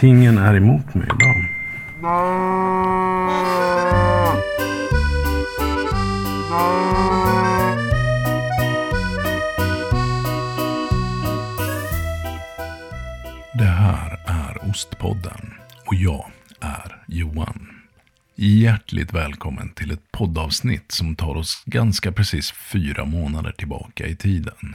Tingen är emot mig idag. Det här är Ostpodden och jag är Johan. Hjärtligt välkommen till ett poddavsnitt som tar oss ganska precis fyra månader tillbaka i tiden.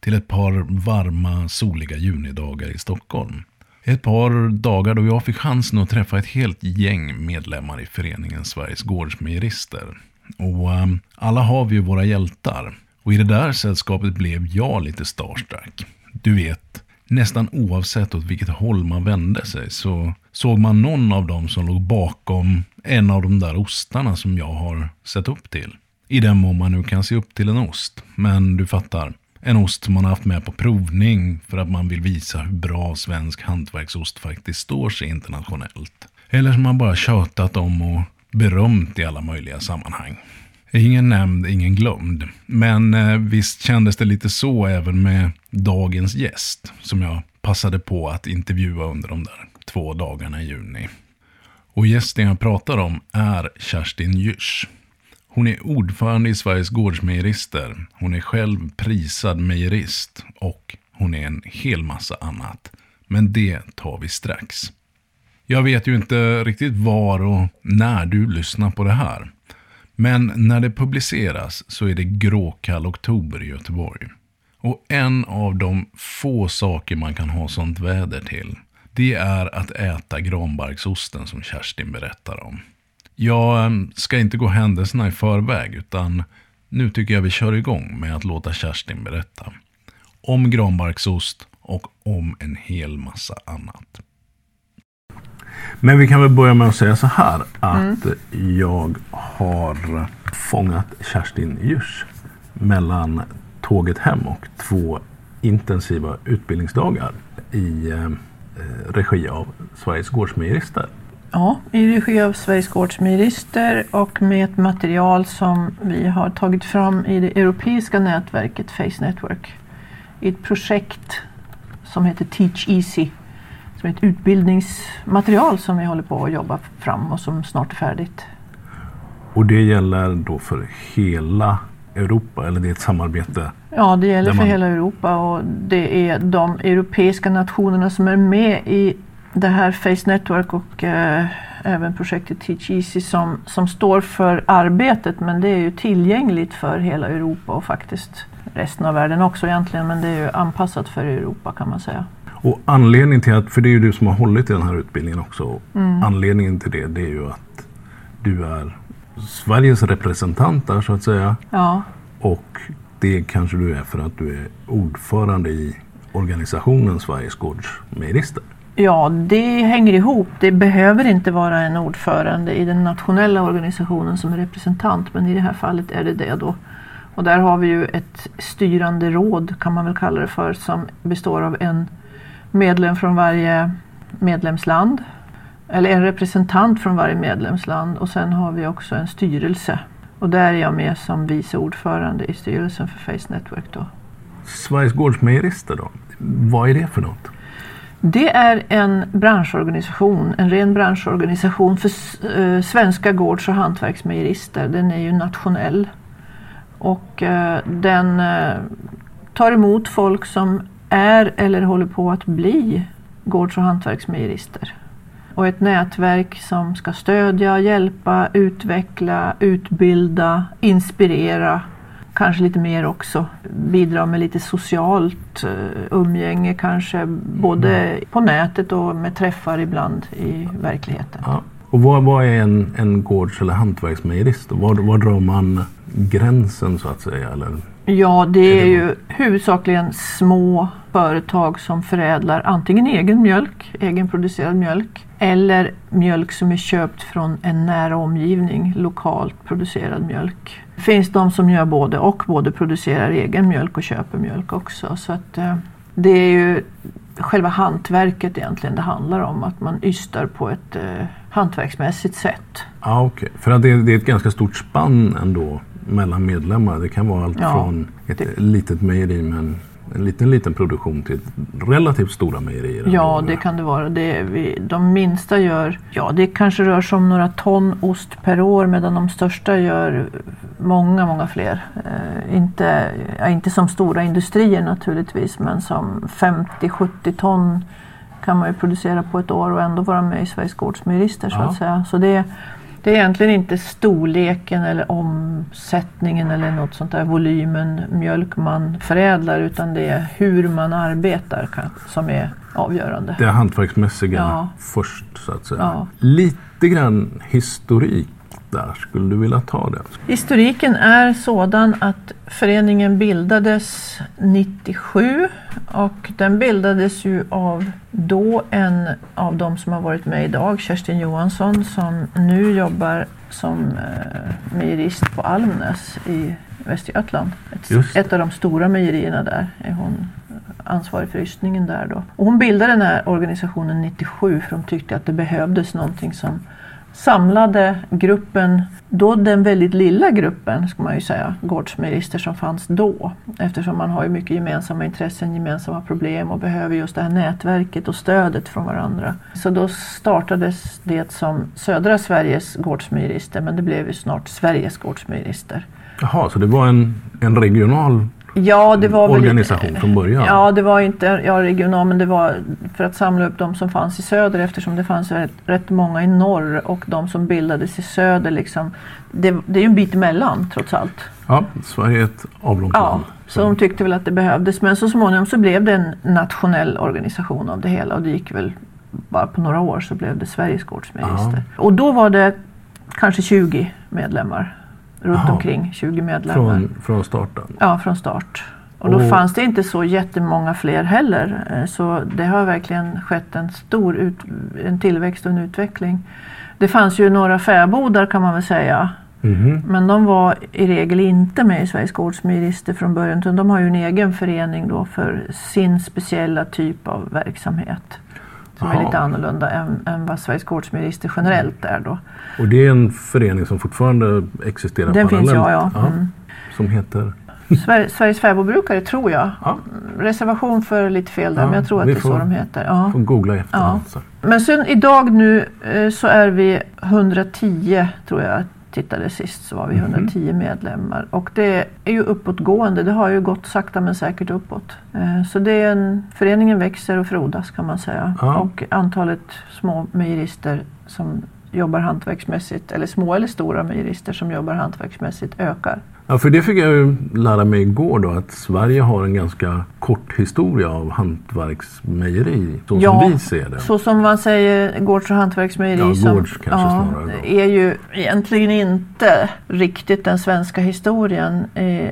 Till ett par varma, soliga junidagar i Stockholm. Ett par dagar då jag fick chansen att träffa ett helt gäng medlemmar i föreningen Sveriges Gårdsmejerister. Och um, alla har vi ju våra hjältar. Och i det där sällskapet blev jag lite starstruck. Du vet, nästan oavsett åt vilket håll man vände sig så såg man någon av dem som låg bakom en av de där ostarna som jag har sett upp till. I den mån man nu kan se upp till en ost. Men du fattar, en ost som man har haft med på provning för att man vill visa hur bra svensk hantverksost faktiskt står sig internationellt. Eller som man bara tjatat om och berömt i alla möjliga sammanhang. Ingen nämnd, ingen glömd. Men eh, visst kändes det lite så även med dagens gäst. Som jag passade på att intervjua under de där två dagarna i juni. Och gästen jag pratar om är Kerstin Jysch. Hon är ordförande i Sveriges Gårdsmejerister. Hon är själv prisad mejerist. Och hon är en hel massa annat. Men det tar vi strax. Jag vet ju inte riktigt var och när du lyssnar på det här. Men när det publiceras så är det gråkall oktober i Göteborg. Och en av de få saker man kan ha sånt väder till, det är att äta granbarksosten som Kerstin berättar om. Jag ehm, ska inte gå händelserna i förväg, utan nu tycker jag vi kör igång med att låta Kerstin berätta. Om granbarksost och om en hel massa annat. Men vi kan väl börja med att säga så här att mm. jag har fångat Kerstin Djurs mellan tåget hem och två intensiva utbildningsdagar i eh, regi av Sveriges Gårdsmejerister. Ja, i regi av Sveriges Gårdsmejerister och med ett material som vi har tagit fram i det europeiska nätverket Face Network. I ett projekt som heter Teach Easy som är ett utbildningsmaterial som vi håller på att jobba fram och som snart är färdigt. Och det gäller då för hela Europa eller det är ett samarbete? Ja, det gäller man... för hela Europa och det är de europeiska nationerna som är med i det här Face Network och eh, även projektet Teach Easy som, som står för arbetet men det är ju tillgängligt för hela Europa och faktiskt resten av världen också egentligen men det är ju anpassat för Europa kan man säga. Och anledningen till att, för det är ju du som har hållit i den här utbildningen också. Mm. Anledningen till det, det är ju att du är Sveriges representant där så att säga. Ja. Och det kanske du är för att du är ordförande i organisationen Sveriges Gårdsmejerister. Ja, det hänger ihop. Det behöver inte vara en ordförande i den nationella organisationen som är representant, men i det här fallet är det det då. Och där har vi ju ett styrande råd, kan man väl kalla det för, som består av en medlem från varje medlemsland. Eller en representant från varje medlemsland och sen har vi också en styrelse. Och där är jag med som vice ordförande i styrelsen för Face Network. Då. Sveriges Gårdsmejerister då? Vad är det för något? Det är en branschorganisation, en ren branschorganisation för eh, svenska gårds och hantverksmejerister. Den är ju nationell. Och eh, den eh, tar emot folk som är eller håller på att bli gårds och hantverksmejerister. Och ett nätverk som ska stödja, hjälpa, utveckla, utbilda, inspirera, kanske lite mer också. Bidra med lite socialt uh, umgänge kanske, både mm. på nätet och med träffar ibland i verkligheten. Ja. Och vad, vad, är en, en gårds eller hantverksmejerist? Var, var drar man gränsen så att säga? Eller? Ja, det är, är det ju huvudsakligen små företag som förädlar antingen egen mjölk, egenproducerad mjölk, eller mjölk som är köpt från en nära omgivning, lokalt producerad mjölk. Finns de som gör både och, både producerar egen mjölk och köper mjölk också. Så att, eh, det är ju själva hantverket egentligen det handlar om, att man ystar på ett eh, hantverksmässigt sätt. Ah, okay. För att det, det är ett ganska stort spann ändå mellan medlemmar. Det kan vara allt ja, från ett det... litet mejeri med en liten, liten produktion till relativt stora mejerier. Ja, det kan det vara. Det, vi, de minsta gör, ja det kanske rör sig om några ton ost per år medan de största gör många, många fler. Eh, inte, ja, inte som stora industrier naturligtvis, men som 50-70 ton kan man ju producera på ett år och ändå vara med i Sveriges Gårdsmejerister så Ja. att säga. Så det, det är egentligen inte storleken eller omsättningen eller något sånt där, volymen mjölk man förädlar utan det är hur man arbetar som är avgörande. Det hantverksmässiga Ja. först så att säga. Ja. Lite grann historik där. Skulle du vilja ta det? Historiken är sådan att föreningen bildades 97 och den bildades ju av då en av de som har varit med idag, Kerstin Johansson, som nu jobbar som eh, mejerist på Almnäs i Västergötland. Ett, ett av de stora mejerierna där är hon ansvarig för ystningen där då. Och hon bildade den här organisationen 97 för de tyckte att det behövdes någonting som samlade gruppen, då den väldigt lilla gruppen ska man ju säga, gårdsmejerister som fanns då. Eftersom man har ju mycket gemensamma intressen, gemensamma problem och behöver just det här nätverket och stödet från varandra. Så då startades det som södra Sveriges gårdsmejerister men det blev ju snart Sveriges gårdsmejerister. Jaha, så det var en, en regional Ja, det var väl organisation från början? Ja, det var inte ja, regional, men det var för att samla upp de som fanns i söder eftersom det fanns rätt, rätt många i norr och de som bildades i söder. Liksom, det, det är ju en bit emellan trots allt. Ja, Sverige är ett avlångt Ja, land. så de tyckte väl att det behövdes. Men så småningom så blev det en nationell organisation av det hela och det gick väl bara på några år så blev det Sveriges gårdsmejerister. Och då var det kanske 20 medlemmar. Runt Jaha. omkring 20 medlemmar. Från, från starten? Ja, från start. Och då Och- fanns det inte så jättemånga fler heller. Eh, Så det har verkligen skett en stor ut, en tillväxt och en utveckling. Det fanns ju några fäbodar kan man väl säga. Mhm. Men de var i regel inte med i Sveriges Gårdsmejerister från början. Utan de har ju en egen förening då för sin speciella typ av verksamhet. Som Jaha. är lite annorlunda än, än vad Sveriges Gårdsmejerister generellt är då. Och det är en förening som fortfarande existerar Den finns parallellt? ja, ja. Mm. Som heter? Sver- Sveriges fäbodbrukare tror jag. Ja, Reservation för lite fel där, Ja, men jag tror att det är så de heter. Ja. får googla i efterhand. så. Men sen idag nu eh, så är vi 110 tror jag tittade sist så var vi Mhm. 110 medlemmar och det är ju uppåtgående. Det har ju gått sakta men säkert uppåt. Eh, Så det är en, föreningen växer och frodas kan man säga. Ja. Och antalet små mejerister som jobbar hantverksmässigt eller små eller stora mejerister som jobbar hantverksmässigt ökar. Ja, för det fick jag ju lära mig igår då att Sverige har en ganska kort historia av hantverksmejeri. Så Ja, som vi ser det. Så som man säger gårds och hantverksmejeri Ja, som gårds kanske snarare då. är ju egentligen inte riktigt den svenska historien. Eh,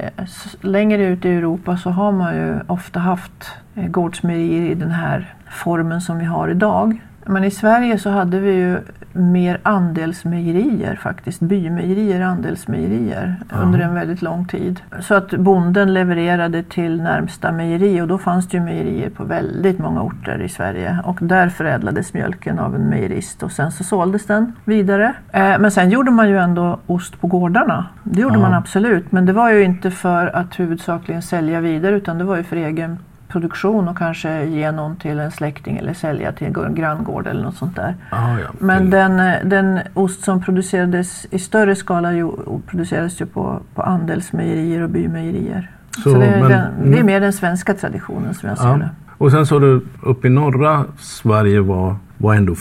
längre ut i Europa så har man ju ofta haft eh, gårdsmejerier i den här formen som vi har idag. Men i Sverige så hade vi ju mer andelsmejerier faktiskt. Bymejerier, andelsmejerier Ja. under en väldigt lång tid. Så att bonden levererade till närmsta mejeri och då fanns det ju mejerier på väldigt många orter i Sverige. Och där förädlades mjölken av en mejerist och sen så såldes den vidare. Eh, men sen gjorde man ju ändå ost på gårdarna. Det gjorde Ja. man absolut. Men det var ju inte för att huvudsakligen sälja vidare utan det var ju för egen produktion och kanske ge någon till en släkting eller sälja till en granngård eller något sånt där. Ah, ja. Men Till- den, eh, den ost som producerades i större skala ju, producerades ju på, på andelsmejerier och bymejerier. Så, Så, det, är men- den, det är mer den svenska traditionen som jag ser Ja. det. Och sen så du uppe i norra Sverige var, var ändå,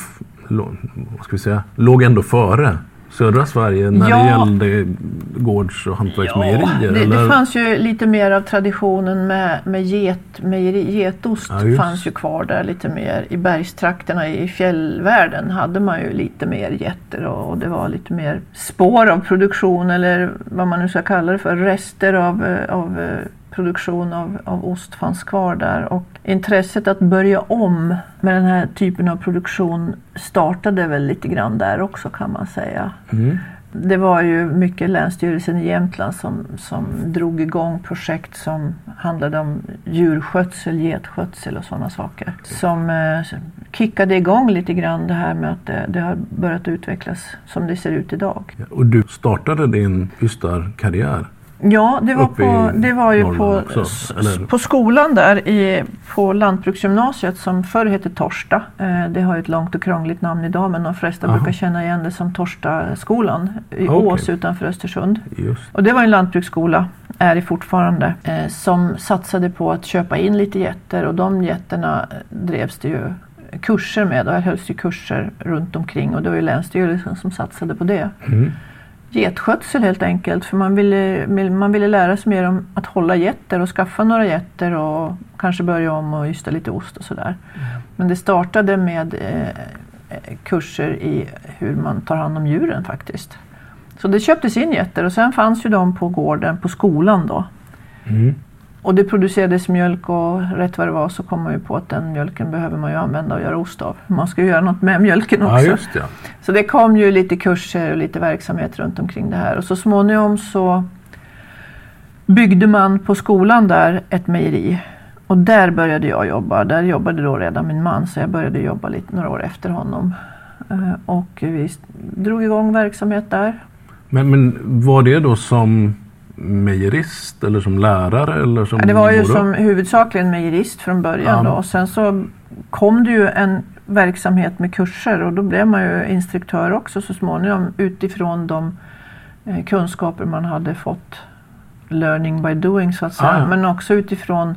vad ska vi säga, låg ändå före södra Sverige när Ja. det gällde gårds och hantverksmejerier? det, eller? det fanns ju lite mer av traditionen med, med get, mejeri, getost Ja, fanns ju kvar där lite mer. I bergstrakterna i fjällvärlden hade man ju lite mer getter och, och det var lite mer spår av produktion eller vad man nu ska kalla det för. Rester av, eh, av eh, produktion av, av ost fanns kvar där och intresset att börja om med den här typen av produktion startade väl lite grann där också kan man säga. Mm. Det var ju mycket Länsstyrelsen i Jämtland som, som drog igång projekt som handlade om djurskötsel, getskötsel och sådana saker. Som eh, kickade igång lite grann det här med att det, det har börjat utvecklas som det ser ut idag. Och du startade din ystarkarriär Ja, det var, på, det var ju Norrland på, också, på skolan där i, på Lantbruksgymnasiet som förr hette Torsta. Eh, det har ju ett långt och krångligt namn idag men de flesta Aha. brukar känna igen det som Torstaskolan i Okej. Ås utanför Östersund. Just. Och det var en lantbruksskola, är det fortfarande, eh, som satsade på att köpa in lite getter och de getterna eh, drevs det ju kurser med och här hölls ju kurser runt omkring och det var ju Länsstyrelsen som satsade på det. Mm. Getskötsel helt enkelt för man ville, man ville lära sig mer om att hålla getter och skaffa några getter och kanske börja om och ysta lite ost och sådär. Men det startade med eh, kurser i hur man tar hand om djuren faktiskt. Så det köptes in getter och sen fanns ju de på gården på skolan då. Mm. Och det producerades mjölk och rätt vad det var så kom man ju på att den mjölken behöver man ju använda och göra ost av. Man ska ju göra något med mjölken också. Ja, det. Så det kom ju lite kurser och lite verksamhet runt omkring det här och så småningom så byggde man på skolan där ett mejeri. Och där började jag jobba. Där jobbade då redan min man så jag började jobba lite några år efter honom. Eh, Och vi drog igång verksamhet där. Men, men var det då som mejerist eller som lärare? Eller som Ja, det var ju både- som huvudsakligen mejerist från början Ja. Och sen så kom det ju en verksamhet med kurser och då blev man ju instruktör också så småningom utifrån de eh, kunskaper man hade fått learning by doing så att säga. Ah, ja. Men också utifrån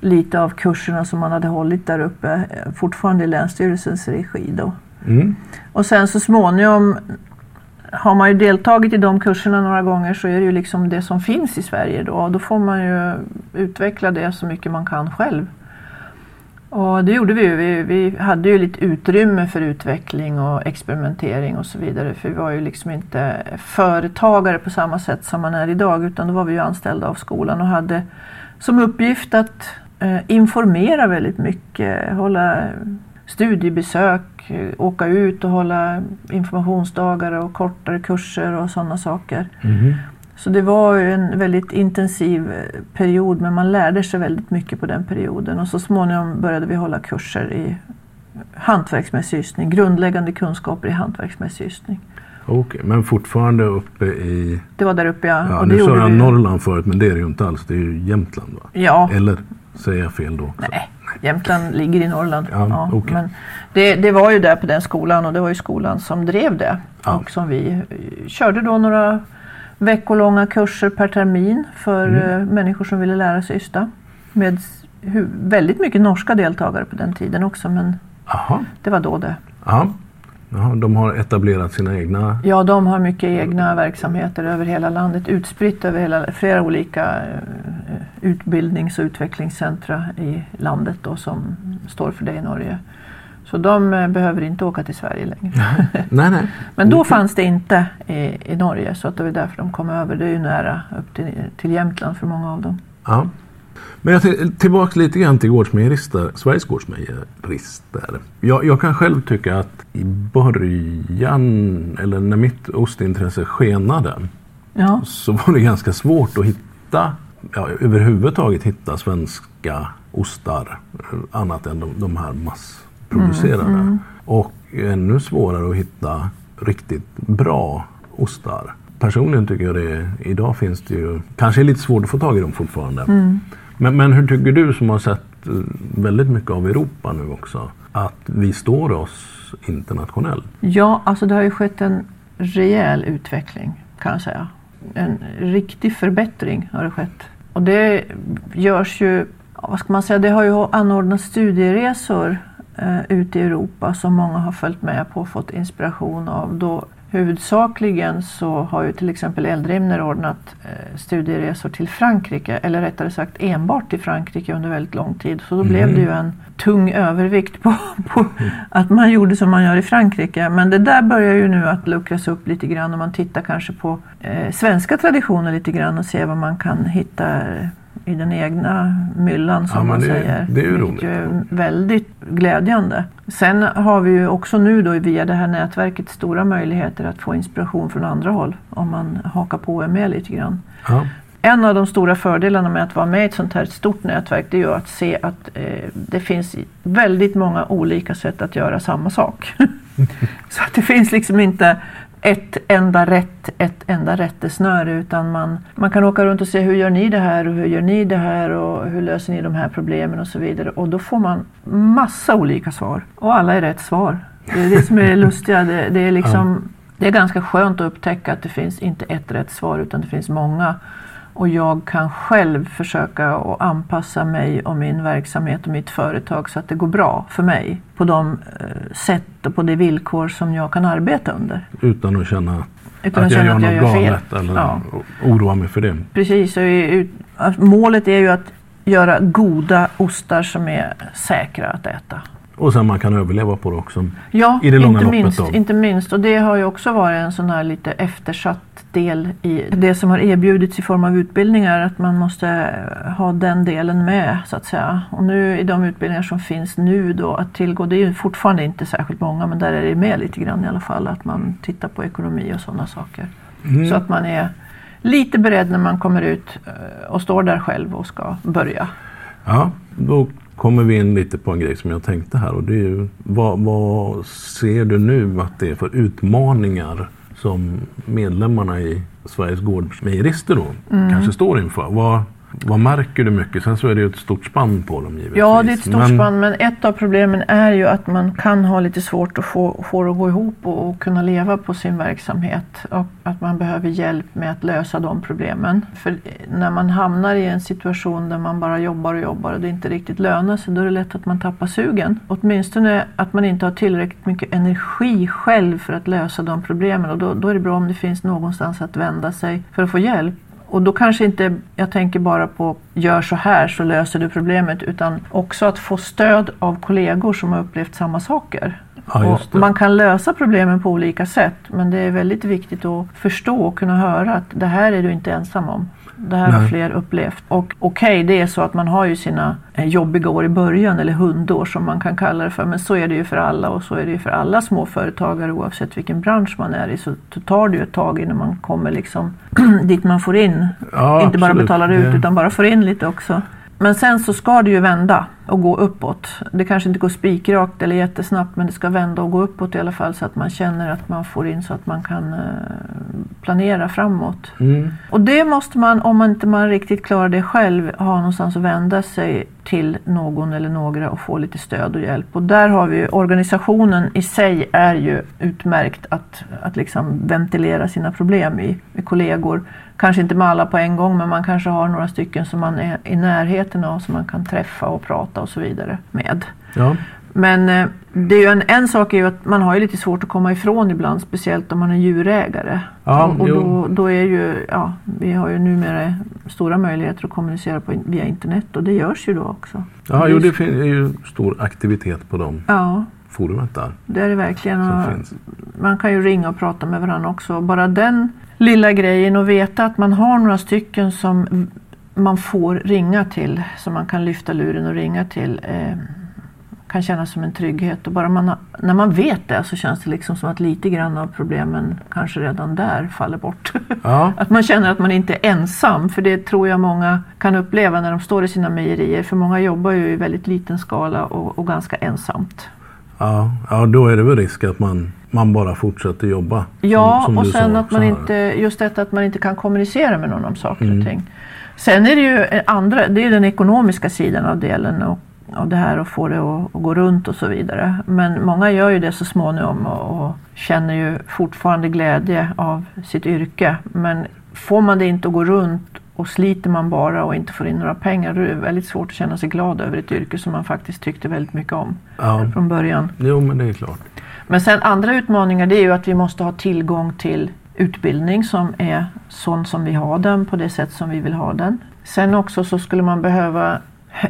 lite av kurserna som man hade hållit där uppe eh, fortfarande i Länsstyrelsens regi då. Mm. Och sen så småningom har man ju deltagit i de kurserna några gånger så är det ju liksom det som finns i Sverige då. Och då får man ju utveckla det så mycket man kan själv. Och det gjorde vi ju. Vi, vi hade ju lite utrymme för utveckling och experimentering och så vidare. För vi var ju liksom inte företagare på samma sätt som man är idag utan då var vi ju anställda av skolan och hade som uppgift att eh, informera väldigt mycket, hålla studiebesök, åka ut och hålla informationsdagar och kortare kurser och sådana saker. Mhm. Så det var en väldigt intensiv eh, period men man lärde sig väldigt mycket på den perioden och så småningom började vi hålla kurser i hantverksmässig ystning, grundläggande kunskaper i hantverksmässig ystning. Okej, men fortfarande uppe i... Det var där uppe ja. Ja, och nu sa jag vi. Norrland förut, men det är det ju inte alls. Det är ju Jämtland va? Ja, Eller säger jag fel då? också? nej. Jämtland ligger i Norrland. Ja, okej. men det, det var ju där på den skolan och det var ju skolan som drev det. Ja. Och som vi eh, körde då några veckolånga kurser per termin för Mm. eh, människor som ville lära sig ysta. Med väldigt mycket norska deltagare på den tiden också men Jaha. det var då det. Ja. Jaha, de har etablerat sina egna... Ja, de har mycket egna verksamheter över hela landet, utspritt över hela, flera olika eh, utbildnings och utvecklingscentra i landet då, som står för det i Norge. Så de eh, behöver inte åka till Sverige längre. Nej, nej. Men då fanns det inte i, i Norge så att det var därför de kom över. Det är ju nära upp till, till Jämtland för många av dem. Ja. Men jag till, tillbaka lite grann till gårdsmejerister, Sveriges gårdsmejerister. Jag, jag kan själv tycka att i början, eller när mitt ostintresse skenade, Ja, så var det ganska svårt att hitta, ja, överhuvudtaget hitta svenska ostar. Annat än de, de här massproducerade. Och ännu svårare att hitta riktigt bra ostar. Personligen tycker jag det, idag finns det ju, kanske är lite svårt att få tag i dem fortfarande. Men, men hur tycker du som har sett eh, väldigt mycket av Europa nu också, att vi står oss internationellt? ja alltså det har ju skett en rejäl utveckling kan jag säga. En riktig förbättring har det skett. Och det görs ju, vad ska man säga, det har ju anordnats studieresor eh, ute i Europa som många har följt med på och fått inspiration av. Då huvudsakligen så har ju till exempel Eldrimner ordnat eh, studieresor till Frankrike, eller rättare sagt enbart till Frankrike under väldigt lång tid. Så då blev det ju en tung övervikt på, på att man gjorde som man gör i Frankrike. Men det där börjar ju nu att luckras upp lite grann om man tittar kanske på eh, svenska traditioner lite grann och ser vad man kan hitta eh, i den egna myllan som Ja, man det- säger. det är ju roligt. är väldigt glädjande. Sen har vi ju också nu då via det här nätverket stora möjligheter att få inspiration från andra håll om man hakar på och är med lite grann. Ja. En av de stora fördelarna med att vara med i ett sånt här stort nätverk det är ju att se att eh, det finns väldigt många olika sätt att göra samma sak. Så att det finns liksom inte ett enda rätt, ett enda rättesnöre utan man, man kan åka runt och se hur gör ni det här och hur gör ni det här och hur löser ni de här problemen och så vidare och då får man massa olika svar och alla är rätt svar. Det är det som är det lustiga. Det, det är liksom, det är ganska skönt att upptäcka att det finns inte ett rätt svar utan det finns många. Och jag kan själv försöka att anpassa mig och min verksamhet och mitt företag så att det går bra för mig på de eh, sätt och på de villkor som jag kan arbeta under. Utan att känna Utan att, att jag gör något jag gör galet eller ja. oroa mig för det. Precis, målet är ju att göra goda ostar som är säkra att äta. Och sen man kan överleva på det också. Ja, i det långa inte, minst, då. inte minst. Och det har ju också varit en sån här lite eftersatt del i det som har erbjudits i form av utbildningar. Att man måste ha den delen med så att säga. Och nu i de utbildningar som finns nu då att tillgå, det är ju fortfarande inte särskilt många men där är det med lite grann i alla fall. Att man tittar på ekonomi och sådana saker. Mm. Så att man är lite beredd när man kommer ut eh, och står där själv och ska börja. Ja, då kommer vi in lite på en grej som jag tänkte här. Och det är ju, vad, vad ser du nu att det är för utmaningar som medlemmarna i Sveriges gårdsmejerister då mm. kanske står inför? Vad, vad märker du mycket? Sen så är det ju ett stort spann på dem givetvis. Ja, det är ett stort men... spann. Men ett av problemen är ju att man kan ha lite svårt att få, få det att gå ihop och, och, kunna leva på sin verksamhet. Och att man behöver hjälp med att lösa de problemen. För när man hamnar i en situation där man bara jobbar och jobbar och det inte riktigt lönar sig, då är det lätt att man tappar sugen. Åtminstone att man inte har tillräckligt mycket energi själv för att lösa de problemen. Och då, då är det bra om det finns någonstans att vända sig för att få hjälp. Och då kanske inte jag tänker bara på gör så här så löser du problemet utan också att få stöd av kollegor som har upplevt samma saker. Ja, man kan lösa problemen på olika sätt men det är väldigt viktigt att förstå och kunna höra att det här är du inte ensam om. Det här Nej. har fler upplevt. Och okej, okay, det är så att man har ju sina eh, jobbiga år i början eller hundår som man kan kalla det för. Men så är det ju för alla och så är det ju för alla småföretagare oavsett vilken bransch man är i. Så tar det ju ett tag innan man kommer liksom dit man får in. Ja, Inte bara betalar ut det... utan bara får in lite också. Men sen så ska det ju vända och gå uppåt. Det kanske inte går spikrakt eller jättesnabbt men det ska vända och gå uppåt i alla fall så att man känner att man får in så att man kan eh, planera framåt. Mm. Och det måste man, om man inte man riktigt klarar det själv, ha någonstans att vända sig till någon eller några och få lite stöd och hjälp. Och där har vi organisationen i sig är ju utmärkt att, att liksom ventilera sina problem i, med kollegor. Kanske inte med alla på en gång men man kanske har några stycken som man är i närheten av som man kan träffa och prata och så vidare med. Ja. Men eh, det är ju en, en sak är ju att man har ju lite svårt att komma ifrån ibland, speciellt om man är djurägare. Ja, och, och då, då, är ju, ja, vi har ju numera stora möjligheter att kommunicera på, via internet och det görs ju då också. Ja, jo, det är ju stor aktivitet på dem. Ja. Forumet där. Det är det verkligen. Man kan ju ringa och prata med varandra också. Bara den lilla grejen och veta att man har några stycken som man får ringa till, som man kan lyfta luren och ringa till. Eh, kan kännas som en trygghet. Och bara man, när man vet det så känns det liksom som att lite grann av problemen kanske redan där faller bort. Ja. att man känner att man inte är ensam. För det tror jag många kan uppleva när de står i sina mejerier. För många jobbar ju i väldigt liten skala och, och ganska ensamt. Ja, ja, då är det väl risk att man, man bara fortsätter jobba. Ja, som, som och sen sa, att man inte, just detta att man inte kan kommunicera med någon om saker mm. och ting. Sen är det ju andra, det är den ekonomiska sidan av delen. Och av det här och få det att, att, gå runt och så vidare. Men många gör ju det så småningom och, och känner ju fortfarande glädje av sitt yrke. Men får man det inte att gå runt och sliter man bara och inte får in några pengar då är det väldigt svårt att känna sig glad över ett yrke som man faktiskt tyckte väldigt mycket om ja. från början. Jo, men det är klart. Men sen andra utmaningar det är ju att vi måste ha tillgång till utbildning som är sån som vi har den på det sätt som vi vill ha den. Sen också så skulle man behöva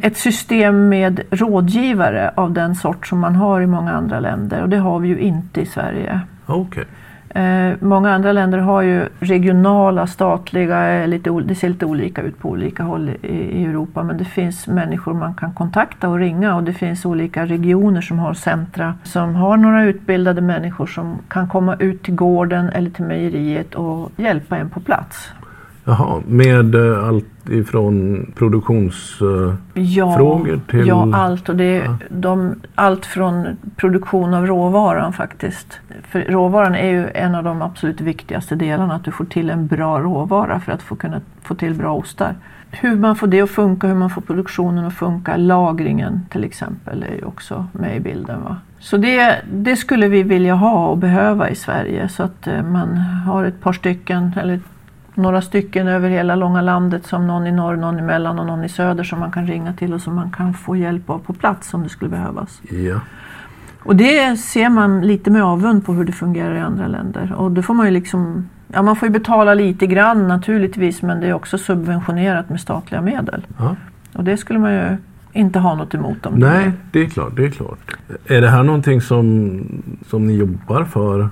ett system med rådgivare av den sort som man har i många andra länder och det har vi ju inte i Sverige. Okay. Eh, många andra länder har ju regionala, statliga, eh, lite, det ser lite olika ut på olika håll i, i, Europa men det finns människor man kan kontakta och ringa och det finns olika regioner som har centra som har några utbildade människor som kan komma ut till gården eller till mejeriet och hjälpa en på plats. Jaha, med eh, allt ifrån produktionsfrågor Ja, till... ja allt. Och det Ja. de, allt från produktion av råvaran faktiskt. För råvaran är ju en av de absolut viktigaste delarna. Att du får till en bra råvara för att få kunna få till bra ostar. Hur man får det att funka, hur man får produktionen att funka, lagringen till exempel är ju också med i bilden. Va? Så det, det skulle vi vilja ha och behöva i Sverige så att eh, man har ett par stycken eller några stycken över hela långa landet som någon i norr, någon i mellan och någon i söder som man kan ringa till och som man kan få hjälp av på plats om det skulle behövas. Ja. Och det ser man lite med avund på hur det fungerar i andra länder. Och då får man ju liksom, ja man får ju betala lite grann naturligtvis men det är också subventionerat med statliga medel. ja. Och det skulle man ju inte ha något emot det Nej, det är klart. Det är klart. Är det här någonting som, som ni jobbar för?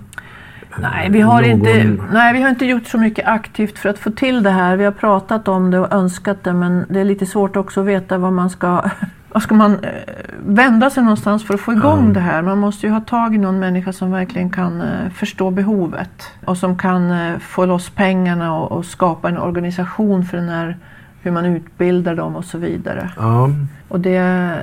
Nej vi, har Någon- inte, nej, vi har inte gjort så mycket aktivt för att få till det här. Vi har pratat om det och önskat det men det är lite svårt också att veta vad man ska vad ska man eh, vända sig någonstans för att få igång Ja. det här? Man måste ju ha tag i någon människa som verkligen kan eh, förstå behovet och som kan eh, få loss pengarna och, och skapa en organisation för den här, hur man utbildar dem och så vidare. Ja, Och det,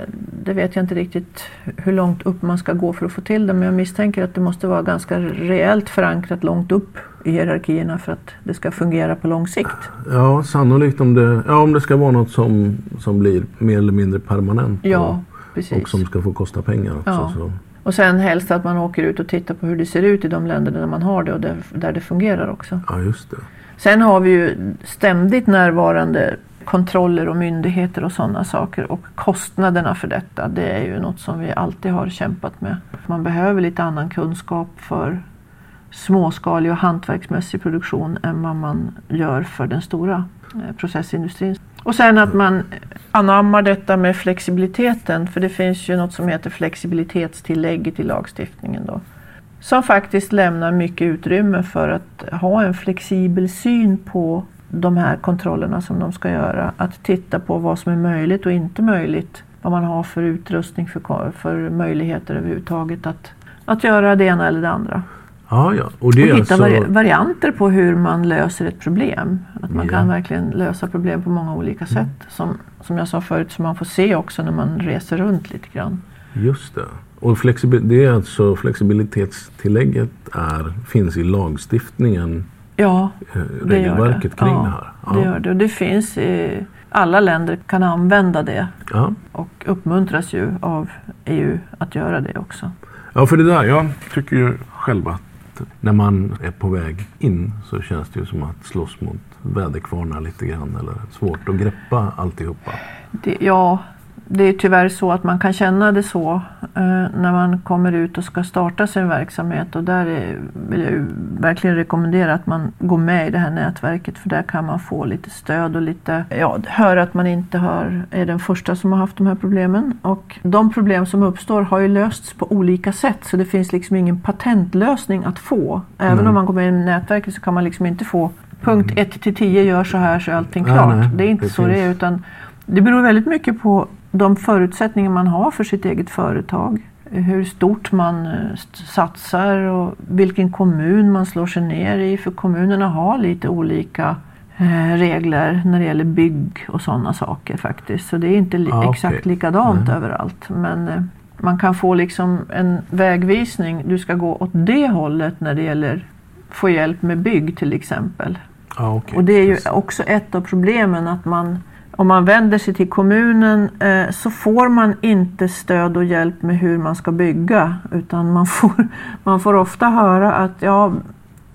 det vet jag inte riktigt hur långt upp man ska gå för att få till det men jag misstänker att det måste vara ganska reellt förankrat långt upp i hierarkierna för att det ska fungera på lång sikt. ja, sannolikt om det, ja, om det ska vara något som, som blir mer eller mindre permanent. Ja, och, och som ska få kosta pengar också. Ja. Så. Och sen helst att man åker ut och tittar på hur det ser ut i de länder där man har det och där, där det fungerar också. Ja, just det. Sen har vi ju ständigt närvarande kontroller och myndigheter och sådana saker och kostnaderna för detta det är ju något som vi alltid har kämpat med. Man behöver lite annan kunskap för småskalig och hantverksmässig produktion än vad man gör för den stora eh, processindustrin. Och sen att man anammar detta med flexibiliteten för det finns ju något som heter flexibilitetstillägget i lagstiftningen då. Som faktiskt lämnar mycket utrymme för att ha en flexibel syn på de här kontrollerna som de ska göra. Att titta på vad som är möjligt och inte möjligt. Vad man har för utrustning, för, för möjligheter överhuvudtaget att, att göra det ena eller det andra. Ja, ja. Och det Och hitta alltså... vari- varianter på hur man löser ett problem. Att man Ja. kan verkligen lösa problem på många olika sätt. Som, som jag sa förut, som man får se också när man reser runt lite grann. Just det. Och flexibil, det är alltså flexibilitetstillägget är, finns i lagstiftningen, Ja, eh, regelverket det. kring ja, det här. Det gör det. Och det finns i, alla länder kan använda det Ja. och uppmuntras ju av EU att göra det också. ja, för det där, jag tycker ju själv att när man är på väg in så känns det ju som att slåss mot väderkvarnar lite grann. Eller svårt att greppa alltihopa. Det, ja, det är tyvärr så att man kan känna det så eh, när man kommer ut och ska starta sin verksamhet. Och där är, vill jag verkligen rekommendera att man går med i det här nätverket för där kan man få lite stöd och lite, ja, höra att man inte har, är den första som har haft de här problemen. Och de problem som uppstår har ju lösts på olika sätt så det finns liksom ingen patentlösning att få. Även Nej. om man går med i nätverket så kan man liksom inte få punkt 1 till 10 gör så här så är allting Nej, klart. nej, det är inte det så det är utan det beror väldigt mycket på de förutsättningar man har för sitt eget företag. Hur stort man eh, satsar och vilken kommun man slår sig ner i. För kommunerna har lite olika eh, regler när det gäller bygg och sådana saker faktiskt. Så det är inte li- Ah, exakt likadant Nej. överallt. Men eh, man kan få liksom en vägvisning. Du ska gå åt det hållet när det gäller få hjälp med bygg till exempel. Ja, okej. Och det är ju också ett av problemen att man om man vänder sig till kommunen eh, så får man inte stöd och hjälp med hur man ska bygga utan man får, man får ofta höra att ja,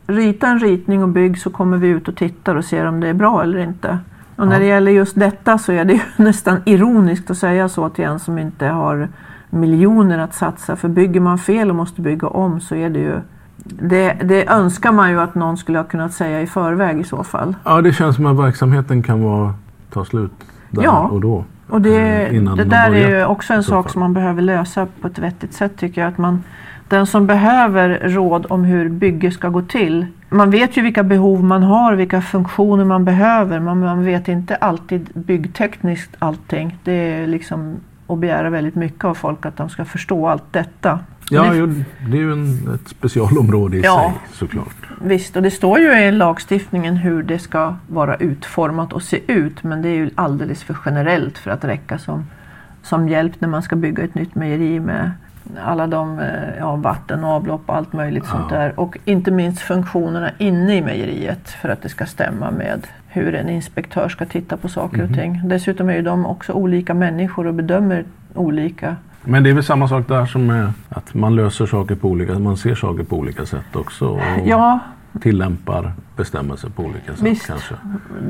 rita en ritning och bygg så kommer vi ut och tittar och ser om det är bra eller inte. Och när det gäller just detta så är det ju nästan ironiskt att säga så till en som inte har miljoner att satsa. För bygger man fel och måste bygga om så är det ju det, det önskar man ju att någon skulle ha kunnat säga i förväg i så fall. Ja, det känns som att verksamheten kan vara, ta slut där Ja. och då. Och det, Eh, innan det där börjar, är ju också en sak som man behöver lösa på ett vettigt sätt tycker jag. Att man, den som behöver råd om hur bygge ska gå till. Man vet ju vilka behov man har, vilka funktioner man behöver. Men man vet inte alltid byggtekniskt allting. Det är liksom, att begära väldigt mycket av folk att de ska förstå allt detta. Ja, det, det är ju en, ett specialområde i Ja. sig såklart. Visst, och det står ju i lagstiftningen hur det ska vara utformat och se ut men det är ju alldeles för generellt för att räcka som, som hjälp när man ska bygga ett nytt mejeri med alla de eh, ja, vatten och avlopp och allt möjligt sånt Ja. där. Och inte minst funktionerna inne i mejeriet för att det ska stämma med hur en inspektör ska titta på saker Mhm. och ting. Dessutom är ju de också olika människor och bedömer olika. Men det är väl samma sak där som med att man löser saker på olika man ser saker på olika sätt också och Ja, tillämpar bestämmelser på olika sätt Visst. kanske.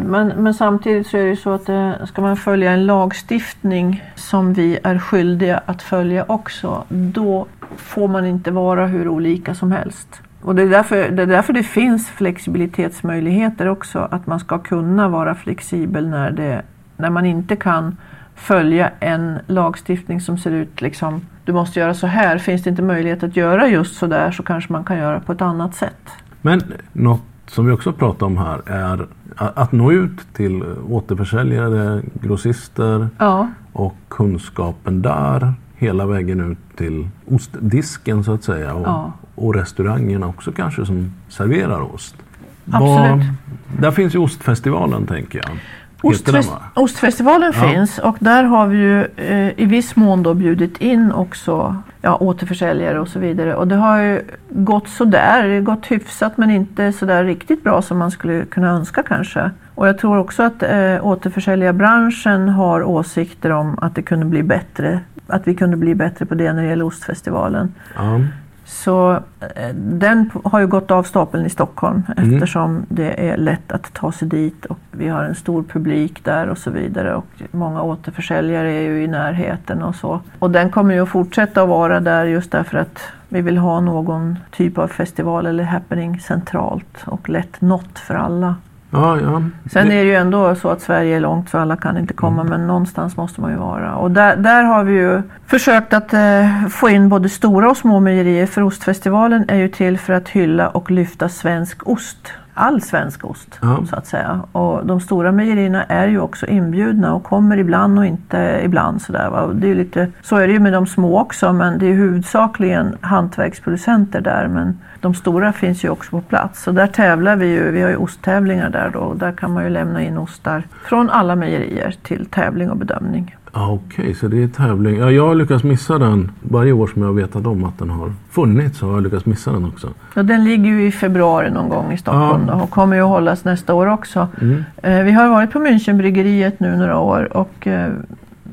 Men, men samtidigt så är det så att eh, ska man följa en lagstiftning som vi är skyldiga att följa också, då får man inte vara hur olika som helst. Och det är därför det, är därför det finns flexibilitetsmöjligheter också, att man ska kunna vara flexibel när, det, när man inte kan följa en lagstiftning som ser ut liksom, du måste göra så här. Finns det inte möjlighet att göra just så där så kanske man kan göra på ett annat sätt. Men något som vi också pratar om här är att nå ut till återförsäljare, grossister Ja, och kunskapen där hela vägen ut till ostdisken så att säga och, Ja. och restaurangerna också kanske som serverar ost. Absolut. där finns ju ostfestivalen tänker jag. Ostfest, va? ostfestivalen Ja. finns och där har vi ju eh, i viss mån då bjudit in också ja, återförsäljare och så vidare. Och det har ju gått sådär, det har gått hyfsat men inte sådär riktigt bra som man skulle kunna önska kanske. Och jag tror också att eh, återförsäljarbranschen har åsikter om att det kunde bli bättre. Att vi kunde bli bättre på det när det gäller ostfestivalen. Ja. Så eh, den har ju gått av stapeln i Stockholm Mm. eftersom det är lätt att ta sig dit och vi har en stor publik där och så vidare och många återförsäljare är ju i närheten och så. Och den kommer ju att fortsätta att vara där just därför att vi vill ha någon typ av festival eller happening centralt och lätt nått för alla. Ja, ja. Sen är det ju ändå så att Sverige är långt för alla kan inte komma men någonstans måste man ju vara. Och där, där har vi ju försökt att eh, få in både stora och små mejerier för ostfestivalen är ju till för att hylla och lyfta svensk ost. All svensk ost Ja. så att säga. Och de stora mejerierna är ju också inbjudna och kommer ibland och inte ibland sådär. Va? Och det är lite, så är det ju med de små också men det är huvudsakligen hantverksproducenter där. Men de stora finns ju också på plats. Så där tävlar vi ju, vi har ju osttävlingar där då. Och där kan man ju lämna in ostar från alla mejerier till tävling och bedömning. Ja, Okej, så det är tävling. Ja, jag har lyckats missa den. Varje år som jag har vetat om att den har funnits så har jag lyckats missa den också. Och den ligger ju i februari någon gång i Stockholm Ja. då, och kommer ju att hållas nästa år också. Mm. Eh, vi har varit på Münchenbryggeriet nu några år och eh,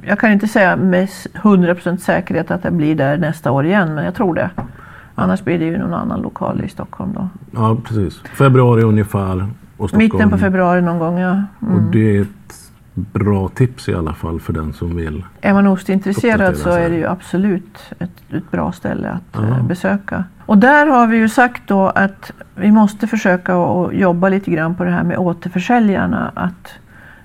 jag kan inte säga med s- 100% säkerhet att det blir där nästa år igen men jag tror det. Annars blir det ju någon annan lokal i Stockholm då. Ja, precis. Februari ungefär. Och Stockholm. Mitten på februari någon gång ja. Mm. Och det bra tips i alla fall för den som vill. Är man ostintresserad så är det ju absolut ett, ett bra ställe att Ja. eh, besöka. Och där har vi ju sagt då att vi måste försöka att jobba lite grann på det här med återförsäljarna. Att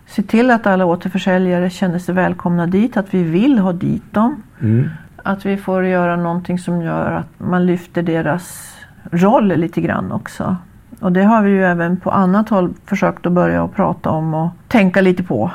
se till att alla återförsäljare känner sig välkomna dit, att vi vill ha dit dem. Mm. Att vi får göra någonting som gör att man lyfter deras roll lite grann också. Och det har vi ju även på annat håll försökt att börja prata om och tänka lite på.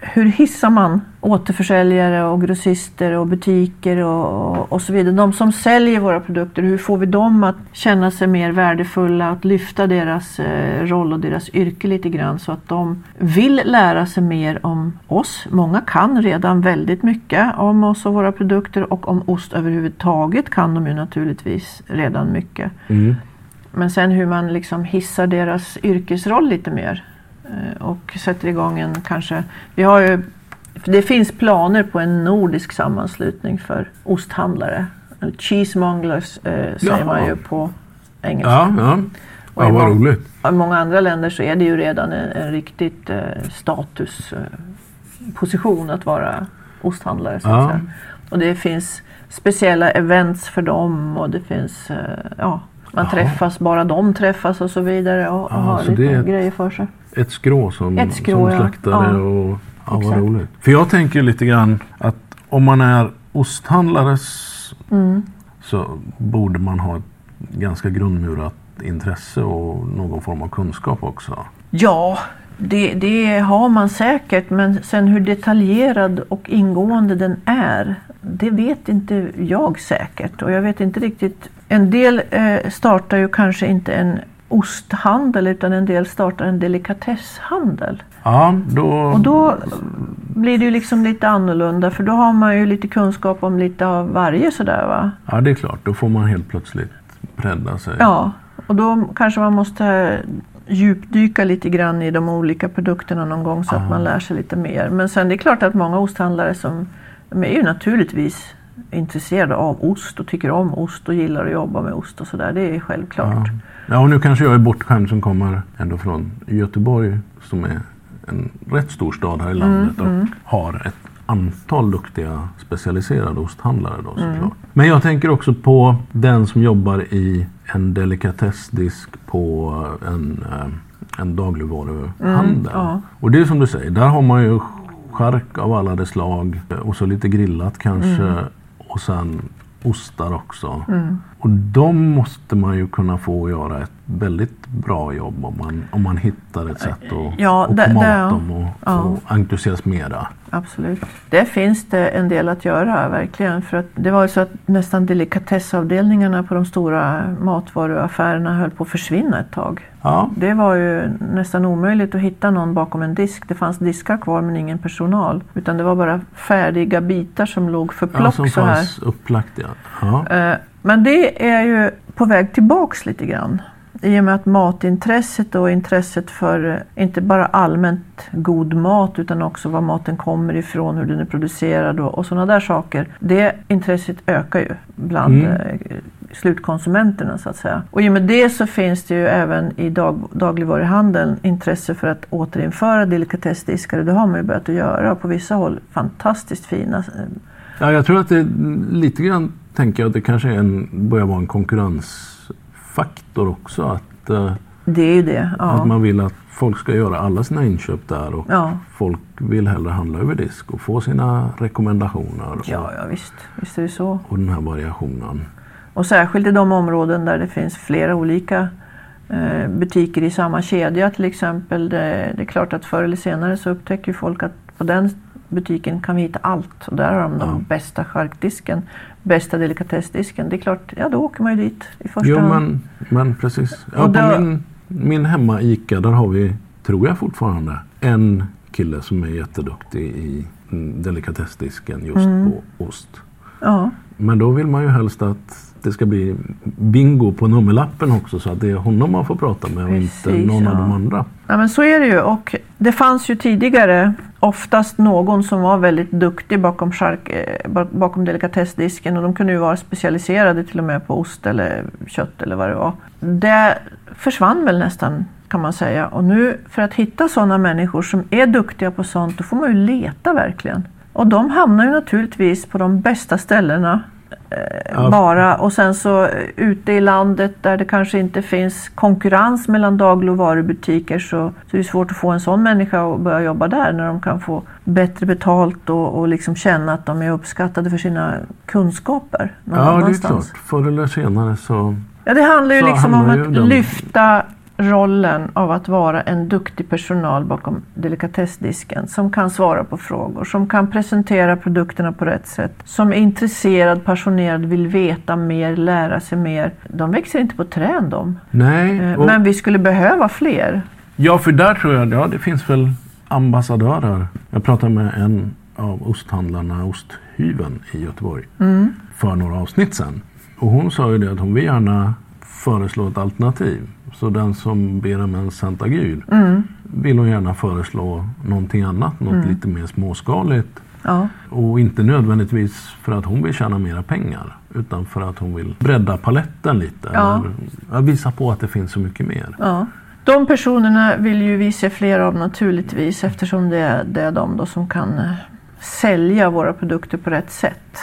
Hur hissar man återförsäljare och grossister och butiker och, och, och så vidare. De som säljer våra produkter, hur får vi dem att känna sig mer värdefulla, att lyfta deras eh, roll och deras yrke lite grann så att de vill lära sig mer om oss. Många kan redan väldigt mycket om oss och våra produkter och om ost överhuvudtaget kan de ju naturligtvis redan mycket. Mm. Men sen hur man liksom hissar deras yrkesroll lite mer. eh, Och sätter igång en kanske... Vi har ju, det finns planer på en nordisk sammanslutning för osthandlare. Eller Cheesemonglers eh, säger Jaha. man ju på engelska. Ja, ja. Och ja vad roligt. I många andra länder så är det ju redan en, en riktigt eh, statusposition eh, att vara osthandlare. Så Ja. Och det finns speciella events för dem och det finns, eh, ja, man Jaha. träffas, bara de träffas och så vidare och, och Ja, har lite ett- grejer för sig. Ett skrå som, Ett skrå, som ja. slaktare Ja. och ja, vad Exakt. roligt. För jag tänker lite grann att om man är osthandlare Mm. så borde man ha ett ganska grundmurat intresse och någon form av kunskap också. Ja, det, det har man säkert men sen hur detaljerad och ingående den är det vet inte jag säkert och jag vet inte riktigt. En del eh, startar ju kanske inte en osthandel utan en del startar en delikatesshandel. Ja, då... Och då blir det ju liksom lite annorlunda för då har man ju lite kunskap om lite av varje sådär va? Ja, det är klart. Då får man helt plötsligt bredda sig. Ja, och då kanske man måste djupdyka lite grann i de olika produkterna någon gång så att man lär sig lite mer. Men sen det är klart att många osthandlare som de är ju naturligtvis intresserade av ost och tycker om ost och gillar att jobba med ost och sådär. Det är självklart. Ja. ja, och nu kanske jag är bortskämd som kommer ändå från Göteborg som är en rätt stor stad här i landet Mm, och har ett antal duktiga specialiserade osthandlare då såklart. Mm. Men jag tänker också på den som jobbar i en delikatessdisk på en, eh, en dagligvaruhandel. Mm, ja. Och det är som du säger, där har man ju chark av alla de slag och så lite grillat kanske Mm. Och sen ostar också. Och de måste man ju kunna få göra ett väldigt bra jobb om man, om man hittar ett sätt att, Ja, att komma åt dem och, ja. och entusiasmera. Absolut. Det finns det en del att göra verkligen. För att det var ju så att nästan delikatessavdelningarna på de stora matvaruaffärerna höll på att försvinna ett tag. Ja, Det var ju nästan omöjligt att hitta någon bakom en disk. Det fanns diskar kvar men ingen personal. Utan det var bara färdiga bitar som låg för ja plock som så här. fanns upplagt ja. ja. Eh, Men det är ju på väg tillbaks lite grann. I och med att matintresset och intresset för eh, inte bara allmänt god mat utan också var maten kommer ifrån, hur den är producerad och, och sådana där saker. Det intresset ökar ju bland Mm. Slutkonsumenterna så att säga. Och i och med det så finns det ju även i dag, dagligvaruhandeln intresse för att återinföra delikatessdiskar och det har man ju börjat att göra på vissa håll fantastiskt fina eh, ja, jag tror att det lite grann tänker jag att det kanske är en, börjar vara en konkurrensfaktor också. Att, eh, Det är ju det. Ja. att man vill att folk ska göra alla sina inköp där och Ja. folk vill hellre handla över disk och få sina rekommendationer och, Ja, ja visst. Visst är det så. och den här variationen. Och särskilt i de områden där det finns flera olika eh, butiker i samma kedja till exempel. Det, det är klart att förr eller senare så upptäcker folk att på den butiken kan vi hitta allt. Och där har de Ja. den bästa charkdisken, bästa delikatessdisken. Det är klart, ja då åker man ju dit i första Jo hand. men, men precis. Ja, Och på då- min, min hemma ICA där har vi, tror jag fortfarande, en kille som är jätteduktig i mm, delikatessdisken just Mm. på ost. Ja, Men då vill man ju helst att det ska bli bingo på nummerlappen också så att det är honom man får prata med och inte Precis, någon av ja. de andra. Ja, men så är det ju. Och det fanns ju tidigare oftast någon som var väldigt duktig bakom, chark, eh, bak- bakom delikatessdisken och de kunde ju vara specialiserade till och med på ost eller kött eller vad det var. Det försvann väl nästan kan man säga. Och nu för att hitta sådana människor som är duktiga på sånt då får man ju leta verkligen. Och de hamnar ju naturligtvis på de bästa ställena Ja. bara och sen så eh, ute i landet där det kanske inte finns konkurrens mellan dagligvarubutiker så, så är det svårt att få en sån människa att börja jobba där när de kan få bättre betalt och, och liksom känna att de är uppskattade för sina kunskaper någon Ja, det är annanstans. klart. Förr eller senare så... Ja, det handlar ju Så liksom om att lyfta rollen av att vara en duktig personal bakom delikatessdisken som kan svara på frågor, som kan presentera produkterna på rätt sätt, som är intresserad, passionerad, vill veta mer, lära sig mer. De växer inte på träd de. Nej. Eh, och- Men vi skulle behöva fler. Ja, för där tror jag ja, det finns väl ambassadörer. Jag pratade med en av osthandlarna, Osthyveln i Göteborg, Mm. för några avsnitt sedan. Och hon sa ju det att hon vill gärna föreslå ett alternativ. Så den som ber om en Santa Gul Mm. vill hon gärna föreslå någonting annat, något lite mer småskaligt. Ja. Och inte nödvändigtvis för att hon vill tjäna mera pengar. Utan för att hon vill bredda paletten lite. Ja. Eller visa på att det finns så mycket mer. Ja. De personerna vill ju vi se fler av naturligtvis eftersom det är, det är de som kan eh, sälja våra produkter på rätt sätt.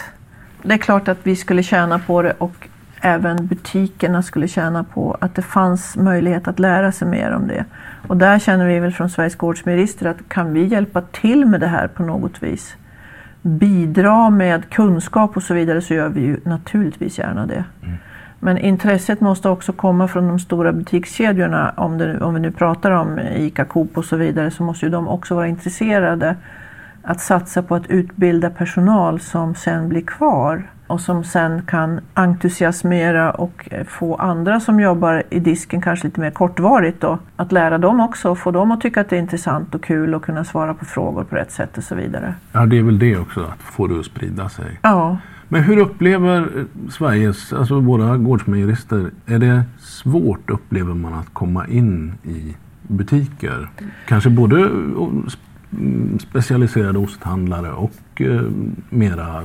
Det är klart att vi skulle tjäna på det och även butikerna skulle tjäna på att det fanns möjlighet att lära sig mer om det. Och där känner vi väl från Sveriges Gårdsmejerister att kan vi hjälpa till med det här på något vis, bidra med kunskap och så vidare så gör vi ju naturligtvis gärna det. Men intresset måste också komma från de stora butikskedjorna. Om, det, om vi nu pratar om ICA, Coop och så vidare så måste ju de också vara intresserade att satsa på att utbilda personal som sen blir kvar och som sen kan entusiasmera och få andra som jobbar i disken kanske lite mer kortvarigt då, att lära dem också och få dem att tycka att det är intressant och kul och kunna svara på frågor på rätt sätt och så vidare. Ja, det är väl det också, att få det att sprida sig. Ja. Men hur upplever Sveriges, alltså våra gårdsmejerister, är det svårt upplever man att komma in i butiker? Kanske både specialiserade osthandlare och eh, mera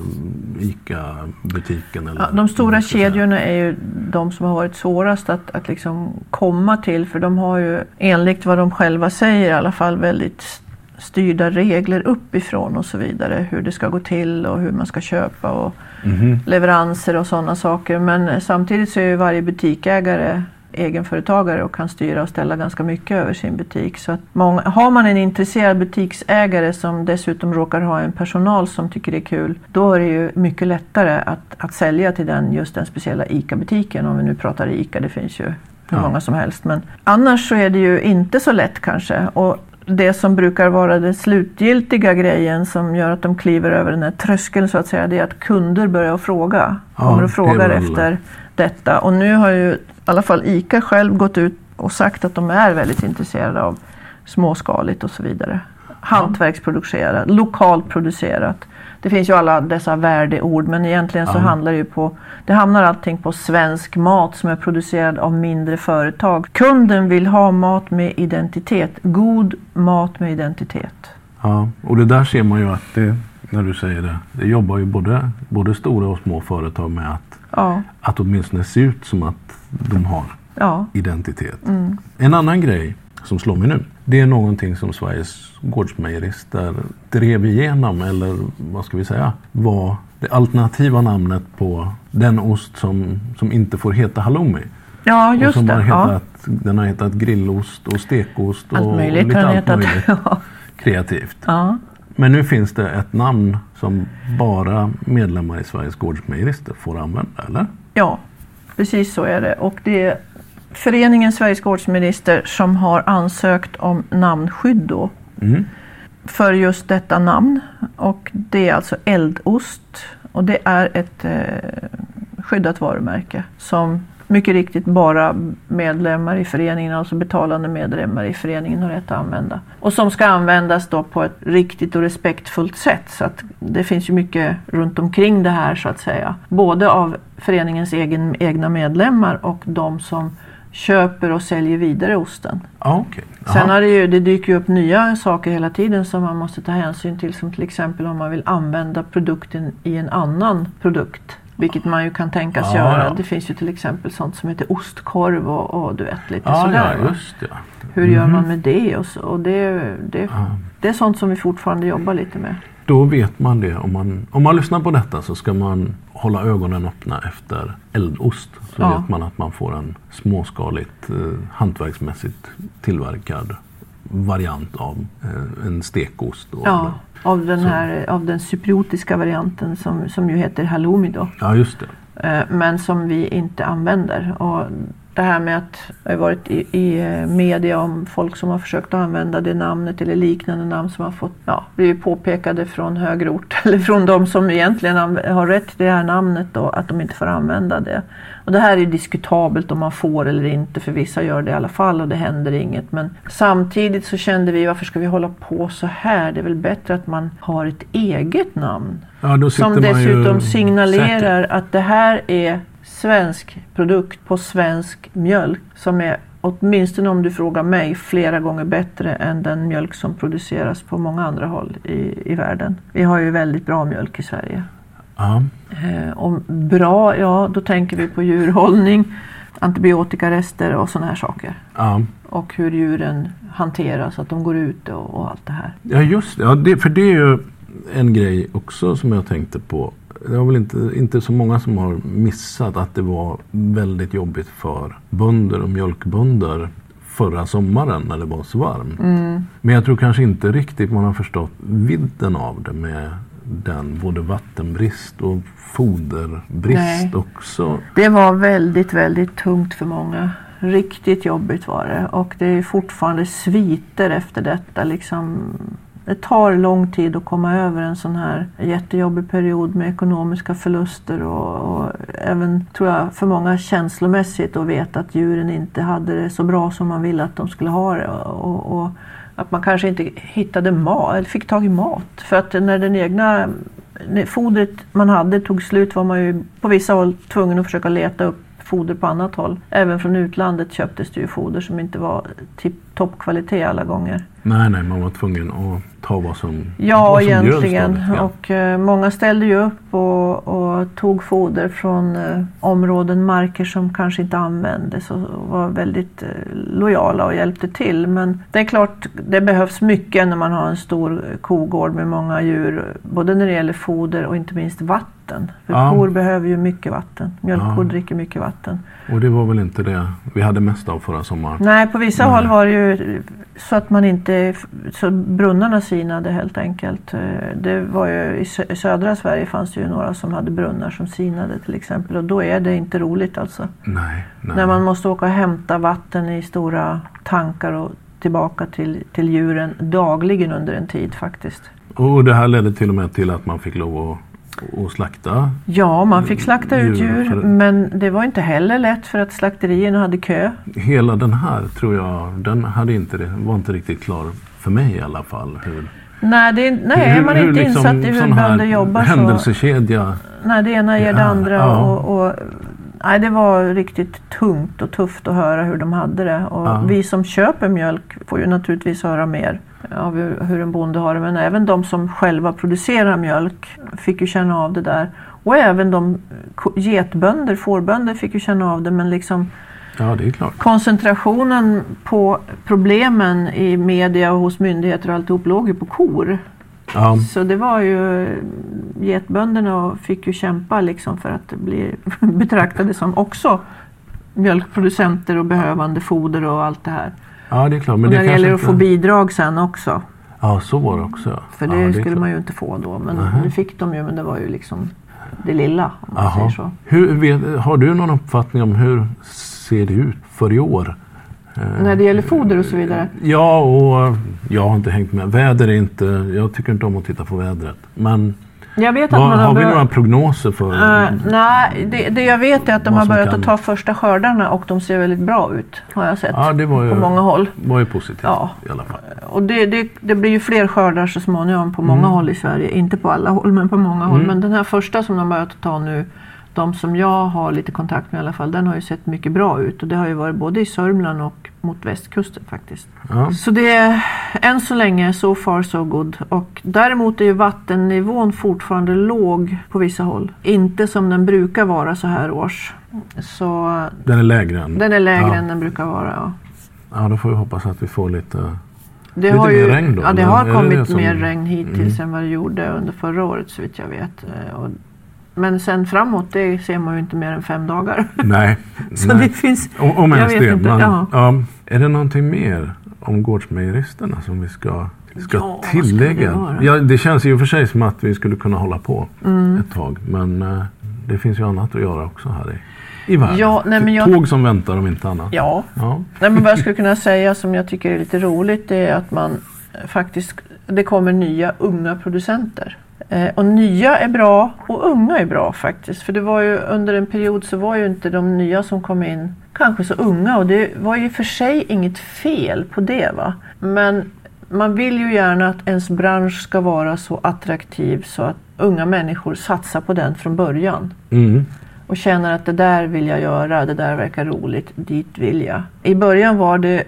ICA-butiken? Ja, de stora kedjorna är ju de som har varit svårast att, att liksom komma till för de har ju enligt vad de själva säger i alla fall väldigt styrda regler uppifrån och så vidare. Hur det ska gå till och hur man ska köpa och mm -hmm. leveranser och sådana saker. Men samtidigt så är ju varje butikägare egenföretagare och kan styra och ställa ganska mycket över sin butik. Så att många, har man en intresserad butiksägare som dessutom råkar ha en personal som tycker det är kul, då är det ju mycket lättare att, att sälja till den, just den speciella ICA-butiken. Om vi nu pratar ICA, det finns ju hur ja. många som helst. Men annars så är det ju inte så lätt kanske. Och det som brukar vara den slutgiltiga grejen som gör att de kliver över den här tröskeln så att säga, det är att kunder börjar fråga. Ja, kommer och frågar efter detta. Och nu har ju i alla fall ICA själv gått ut och sagt att de är väldigt intresserade av småskaligt och så vidare. Hantverksproducerat, lokalt producerat. Det finns ju alla dessa värdeord men egentligen så handlar det ju på, det hamnar allting på svensk mat som är producerad av mindre företag. Kunden vill ha mat med identitet, god mat med identitet. Ja, och det där ser man ju att det, när du säger det, det jobbar ju både, både stora och små företag med att, ja. att åtminstone se ut som att de har ja. identitet. Mm. En annan grej som slår mig nu, det är någonting som Sveriges gårdsmejerister drev igenom, eller vad ska vi säga, var det alternativa namnet på den ost som, som inte får heta halloumi. Ja, just och som det. Har hetat, ja. Den har hetat grillost och stekost allt och möjligt, lite allt hetat. möjligt kreativt. Ja. Men nu finns det ett namn som bara medlemmar i Sveriges gårdsmejerister får använda, eller? Ja, Precis så är det. Och det är föreningen Sveriges gårdsminister som har ansökt om namnskydd då. Mm. För just detta namn. Och det är alltså eldost. Och det är ett eh, skyddat varumärke som mycket riktigt bara medlemmar i föreningen, alltså betalande medlemmar i föreningen har rätt att använda. Och som ska användas då på ett riktigt och respektfullt sätt. Så att det finns ju mycket runt omkring det här så att säga. Både av föreningens egen, egna medlemmar och de som köper och säljer vidare osten. Ah, okay. Sen har det, ju, det dyker ju upp nya saker hela tiden som man måste ta hänsyn till. Som till exempel om man vill använda produkten i en annan produkt. Vilket man ju kan tänkas ja, göra. Ja. Det finns ju till exempel sånt som heter ostkorv och, och du vet lite ja, sådär. Ja, just det. Hur mm. gör man mhm. med det? Och, så, och det, det, det är sånt som vi fortfarande jobbar lite med. Då vet man det. Om man, om man lyssnar på detta så ska man hålla ögonen öppna efter eldost. Så ja. vet man att man får en småskaligt eh, hantverksmässigt tillverkad variant av eh, en stekost. ja, av den, här, av den cypriotiska varianten som, som ju heter halloumi då. Ja, just det. Eh, men som vi inte använder. Och det här med att det har varit i, i eh, media om folk som har försökt att använda det namnet eller liknande namn som har fått ja, blivit påpekade från högre ort eller från de som egentligen har rätt till det här namnet då, att de inte får använda det. Och det här är diskutabelt om man får eller inte för vissa gör det i alla fall och det händer inget. Men samtidigt så kände vi varför ska vi hålla på så här? Det är väl bättre att man har ett eget namn. Ja, som dessutom signalerar säkert. att det här är svensk produkt på svensk mjölk som är åtminstone om du frågar mig flera gånger bättre än den mjölk som produceras på många andra håll i, i världen. Vi har ju väldigt bra mjölk i Sverige. Ja. Eh, och bra, ja då tänker vi på djurhållning, antibiotikarester och sådana här saker. Ja. Och hur djuren hanteras, att de går ute och, och allt det här. Ja just det, ja, det, för det är ju en grej också som jag tänkte på det var väl inte, inte så många som har missat att det var väldigt jobbigt för bönder och mjölkbönder förra sommaren när det var så varmt. Mm. Men jag tror kanske inte riktigt man har förstått vidden av det med den både vattenbrist och foderbrist Nej. också? Det var väldigt, väldigt tungt för många. Riktigt jobbigt var det och det är fortfarande sviter efter detta. Liksom, det tar lång tid att komma över en sån här jättejobbig period med ekonomiska förluster och, och även, tror jag, för många känslomässigt att veta att djuren inte hade det så bra som man ville att de skulle ha det. Och, och att man kanske inte hittade mat, eller fick tag i mat. För att när den egna när fodret man hade tog slut var man ju på vissa håll tvungen att försöka leta upp foder på annat håll. Även från utlandet köptes det ju foder som inte var toppkvalitet alla gånger. Nej, nej, man var tvungen att ta vad som Ja, vad som egentligen. Ja. Och eh, många ställde ju upp och, och tog foder från eh, områden, marker som kanske inte användes och var väldigt eh, lojala och hjälpte till. Men det är klart, det behövs mycket när man har en stor kogård med många djur. Både när det gäller foder och inte minst vatten. För Ja. kor behöver ju mycket vatten. Mjölkkor Ja. dricker mycket vatten. Och det var väl inte det vi hade mest av förra sommaren? Nej, på vissa Nej. håll var det ju så att man inte, så brunnarna sinade helt enkelt. Eh, Det var ju, I sö- i södra Sverige fanns det ju några som hade brunnar som sinade till exempel och då är det inte roligt alltså. Nej, nej. När man måste åka och hämta vatten i stora tankar och tillbaka till, till djuren dagligen under en tid faktiskt. Och det här ledde till och med till att man fick lov att, att slakta. Ja, man fick slakta ut Djur för- men det var inte heller lätt för att slakterierna hade kö. Hela den här tror jag, den hade inte, var inte riktigt klar för mig i alla fall. Hur, Nej, det, är- nej är man inte liksom insatt i hur bönder jobbar så... händelsekedja. Nej, det ena ger det andra. ja. Och, och, nej, det var riktigt tungt och tufft att höra hur de hade det. Och Ja. Vi som köper mjölk får ju naturligtvis höra mer av hur, en bonde har det. Men även de som själva producerar mjölk fick ju känna av det där. Och även de getbönder, fårbönder fick ju känna av det. Men liksom Ja, det är klart. koncentrationen på problemen i media och hos myndigheter och alltihop låg ju på kor. Ja, Så det var ju getbönderna fick ju kämpa liksom för att bli betraktade som också mjölkproducenter och behövande foder och allt det här. ja det är klart. Men och det när det gäller att inte... få bidrag sen också. Ja, så var det också. För ja, det skulle klart. man ju inte få då. Men Nähä. det fick de ju men det var ju liksom det lilla om man säger så. Hur, har du någon uppfattning om hur ser det ut för i år? Eh, När det gäller foder och så vidare. Ja, och jag har inte hängt med. Väder är inte... Jag tycker inte om att titta på vädret. Men Jag vet att vad, man har, har vi några prognoser för? Eh, nej, det, det jag vet är att de har börjat kan- att ta första skördarna och de ser väldigt bra ut. Har jag sett. ja, det var ju, På många håll. var ju positivt Ja. i alla fall. Och det, det, det blir ju fler skördar så småningom på många Mm. håll i Sverige. Inte på alla håll men på många håll. Mm. Men den här första som de börjat ta nu, de som jag har lite kontakt med i alla fall, den har ju sett mycket bra ut. Och det har ju varit både i Sörmland och mot västkusten faktiskt. Ja. Så det är än så länge so far so good. Och däremot är ju vattennivån fortfarande låg på vissa håll. Inte som den brukar vara så här års. Så Den är lägre än... den är lägre Ja. än den brukar vara. Ja. Ja, då får vi hoppas att vi får lite... Det Lite har mer ju, regn då, Ja, det eller? har Är det kommit det som- mer regn hittills Mm. än vad det gjorde under förra året så vitt jag vet. Eh, Och, men sen framåt, det ser man ju inte mer än fem dagar. Nej. så nej. det finns... Om, ens det. inte, Men, ja. ja. Är det någonting mer om gårdsmejeristerna som vi ska, ska Ja, tillägga? ja, det känns i och för sig som att vi skulle kunna hålla på Mm. ett tag. Men eh, det finns ju annat att göra också här i, i världen. Ja, nej, men jag- Tåg som väntar om inte annat. Ja, Ja. Nej, men vad jag skulle kunna säga som jag tycker är lite roligt det är att man faktiskt, det kommer nya unga producenter. Eh, och nya är bra och unga är bra faktiskt. För det var ju under en period så var ju inte de nya som kom in kanske så unga och det var ju för sig inget fel på det va. Men man vill ju gärna att ens bransch ska vara så attraktiv så att unga människor satsar på den från början Mm. och känner att det där vill jag göra, det där verkar roligt, dit vill jag. I början var det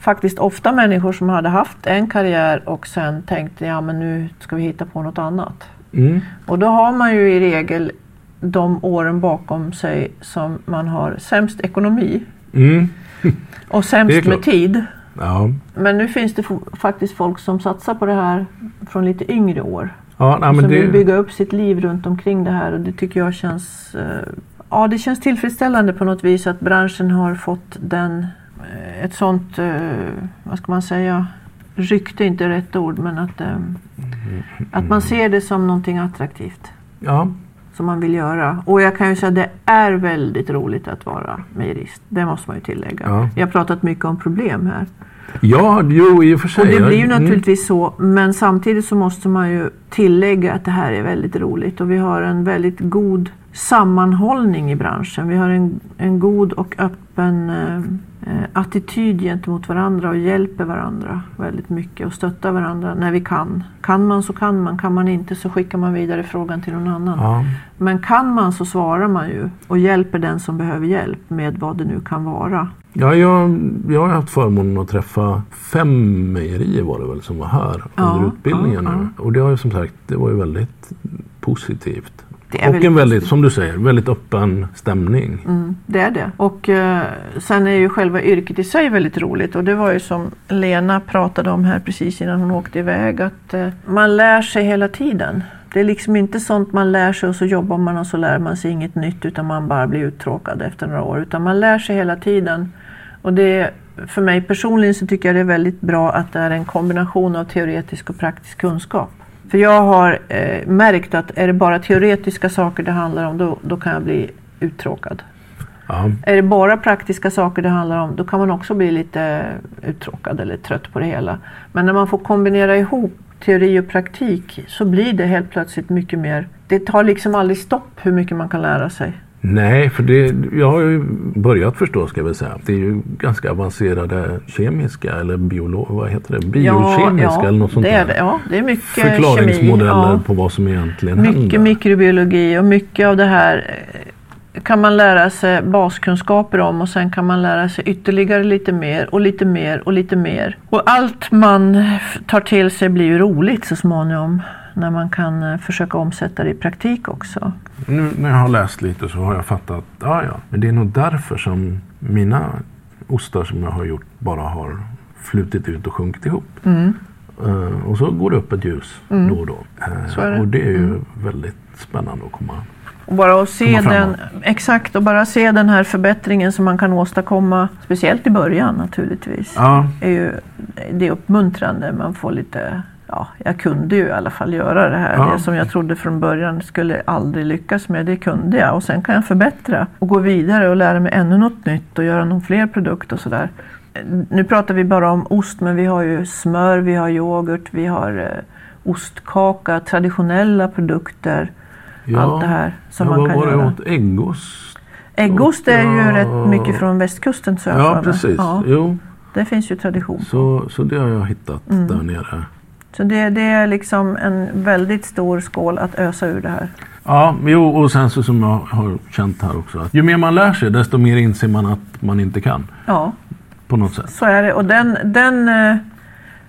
faktiskt ofta människor som hade haft en karriär och sen tänkte ja men nu ska vi hitta på något annat. Mm. Och då har man ju i regel de åren bakom sig som man har sämst ekonomi Mm. och Det sämst med tid. Ja. Men nu finns det faktiskt folk som satsar på det här från lite yngre år. Ja, nej, som men vill det, bygga upp sitt liv runt omkring det här och det tycker jag känns eh, Ja, det känns tillfredsställande på något vis att branschen har fått den ett sånt, eh, vad ska man säga, rykte är inte rätt ord men att eh, Att man ser det som någonting attraktivt Ja, som man vill göra. Och jag kan ju säga att det är väldigt roligt att vara mejerist. Det måste man ju tillägga. Ja. Vi har pratat mycket om problem här. ja jo i och för sig. Och det blir ju Mm. naturligtvis så. Men samtidigt så måste man ju tillägga att det här är väldigt roligt. Och vi har en väldigt god sammanhållning i branschen. Vi har en, en god och öppen eh, eh, attityd gentemot varandra och hjälper varandra väldigt mycket och stöttar varandra när vi kan. Kan man så kan man, kan man inte så skickar man vidare frågan till någon annan. Ja. Men kan man så svarar man ju och hjälper den som behöver hjälp med vad det nu kan vara. Ja, jag, jag har haft förmånen att träffa fem mejerier var det väl som var här Ja, under utbildningen. ja, nu. Och det har ju som sagt, det var ju väldigt positivt. Det är och väldigt en väldigt, som du säger, väldigt öppen stämning. Mm, det är det. Och eh, sen är ju själva yrket i sig väldigt roligt. Och det var ju som Lena pratade om här precis innan hon åkte iväg. Att eh, man lär sig hela tiden. Det är liksom inte sånt man lär sig och så jobbar man och så lär man sig inget nytt utan man bara blir uttråkad efter några år. Utan man lär sig hela tiden. Och det, för mig personligen så tycker jag det är väldigt bra att det är en kombination av teoretisk och praktisk kunskap. För jag har eh, märkt att är det bara teoretiska saker det handlar om då, då kan jag bli uttråkad. Ja. Är det bara praktiska saker det handlar om då kan man också bli lite uttråkad eller trött på det hela. Men när man får kombinera ihop teori och praktik så blir det helt plötsligt mycket mer. Det tar liksom aldrig stopp hur mycket man kan lära sig. Nej, för det, jag har ju börjat förstå ska jag väl säga. Det är ju ganska avancerade kemiska eller biolo, vad heter det? biokemiska eller något sånt det är där. det. Ja, det är mycket Förklaringsmodeller kemi. Ja. på vad som egentligen Mycket händer. mikrobiologi och mycket av det här eh, kan man lära sig baskunskaper om och sen kan man lära sig ytterligare lite mer och lite mer och lite mer. Och allt man tar till sig blir ju roligt så småningom när man kan eh, försöka omsätta det i praktik också. Nu när jag har läst lite så har jag fattat ja, ja, men det är nog därför som mina ostar som jag har gjort bara har flutit ut och sjunkit ihop. Eh, och så går det upp ett ljus då och då. Mm. Är det. Och det är ju väldigt spännande att komma. Och bara att se den, exakt, och bara se den här förbättringen som man kan åstadkomma, speciellt i början naturligtvis. Ja, är ju, det är uppmuntrande. Man får lite, ja, jag kunde ju i alla fall göra det här. Ja. Det som jag trodde från början skulle aldrig lyckas med, det kunde jag. Och sen kan jag förbättra och gå vidare och lära mig ännu något nytt och göra någon fler produkt och sådär. Nu pratar vi bara om ost, men vi har ju smör, vi har yoghurt, vi har eh, ostkaka, traditionella produkter. ja. Allt det här som ja, man vad kan var det göra. åt? Äggost? Äggost är ju rätt mycket från västkusten så jag Ja, precis. Ja, Jo, det finns ju tradition. så, så det har jag hittat Mm. där nere. Så det, det är liksom en väldigt stor skål att ösa ur det här. Ja, jo, och sen så som jag har känt här också. Att ju mer man lär sig desto mer inser man att man inte kan. Ja, På något sätt. så är det. Och den, den, eh,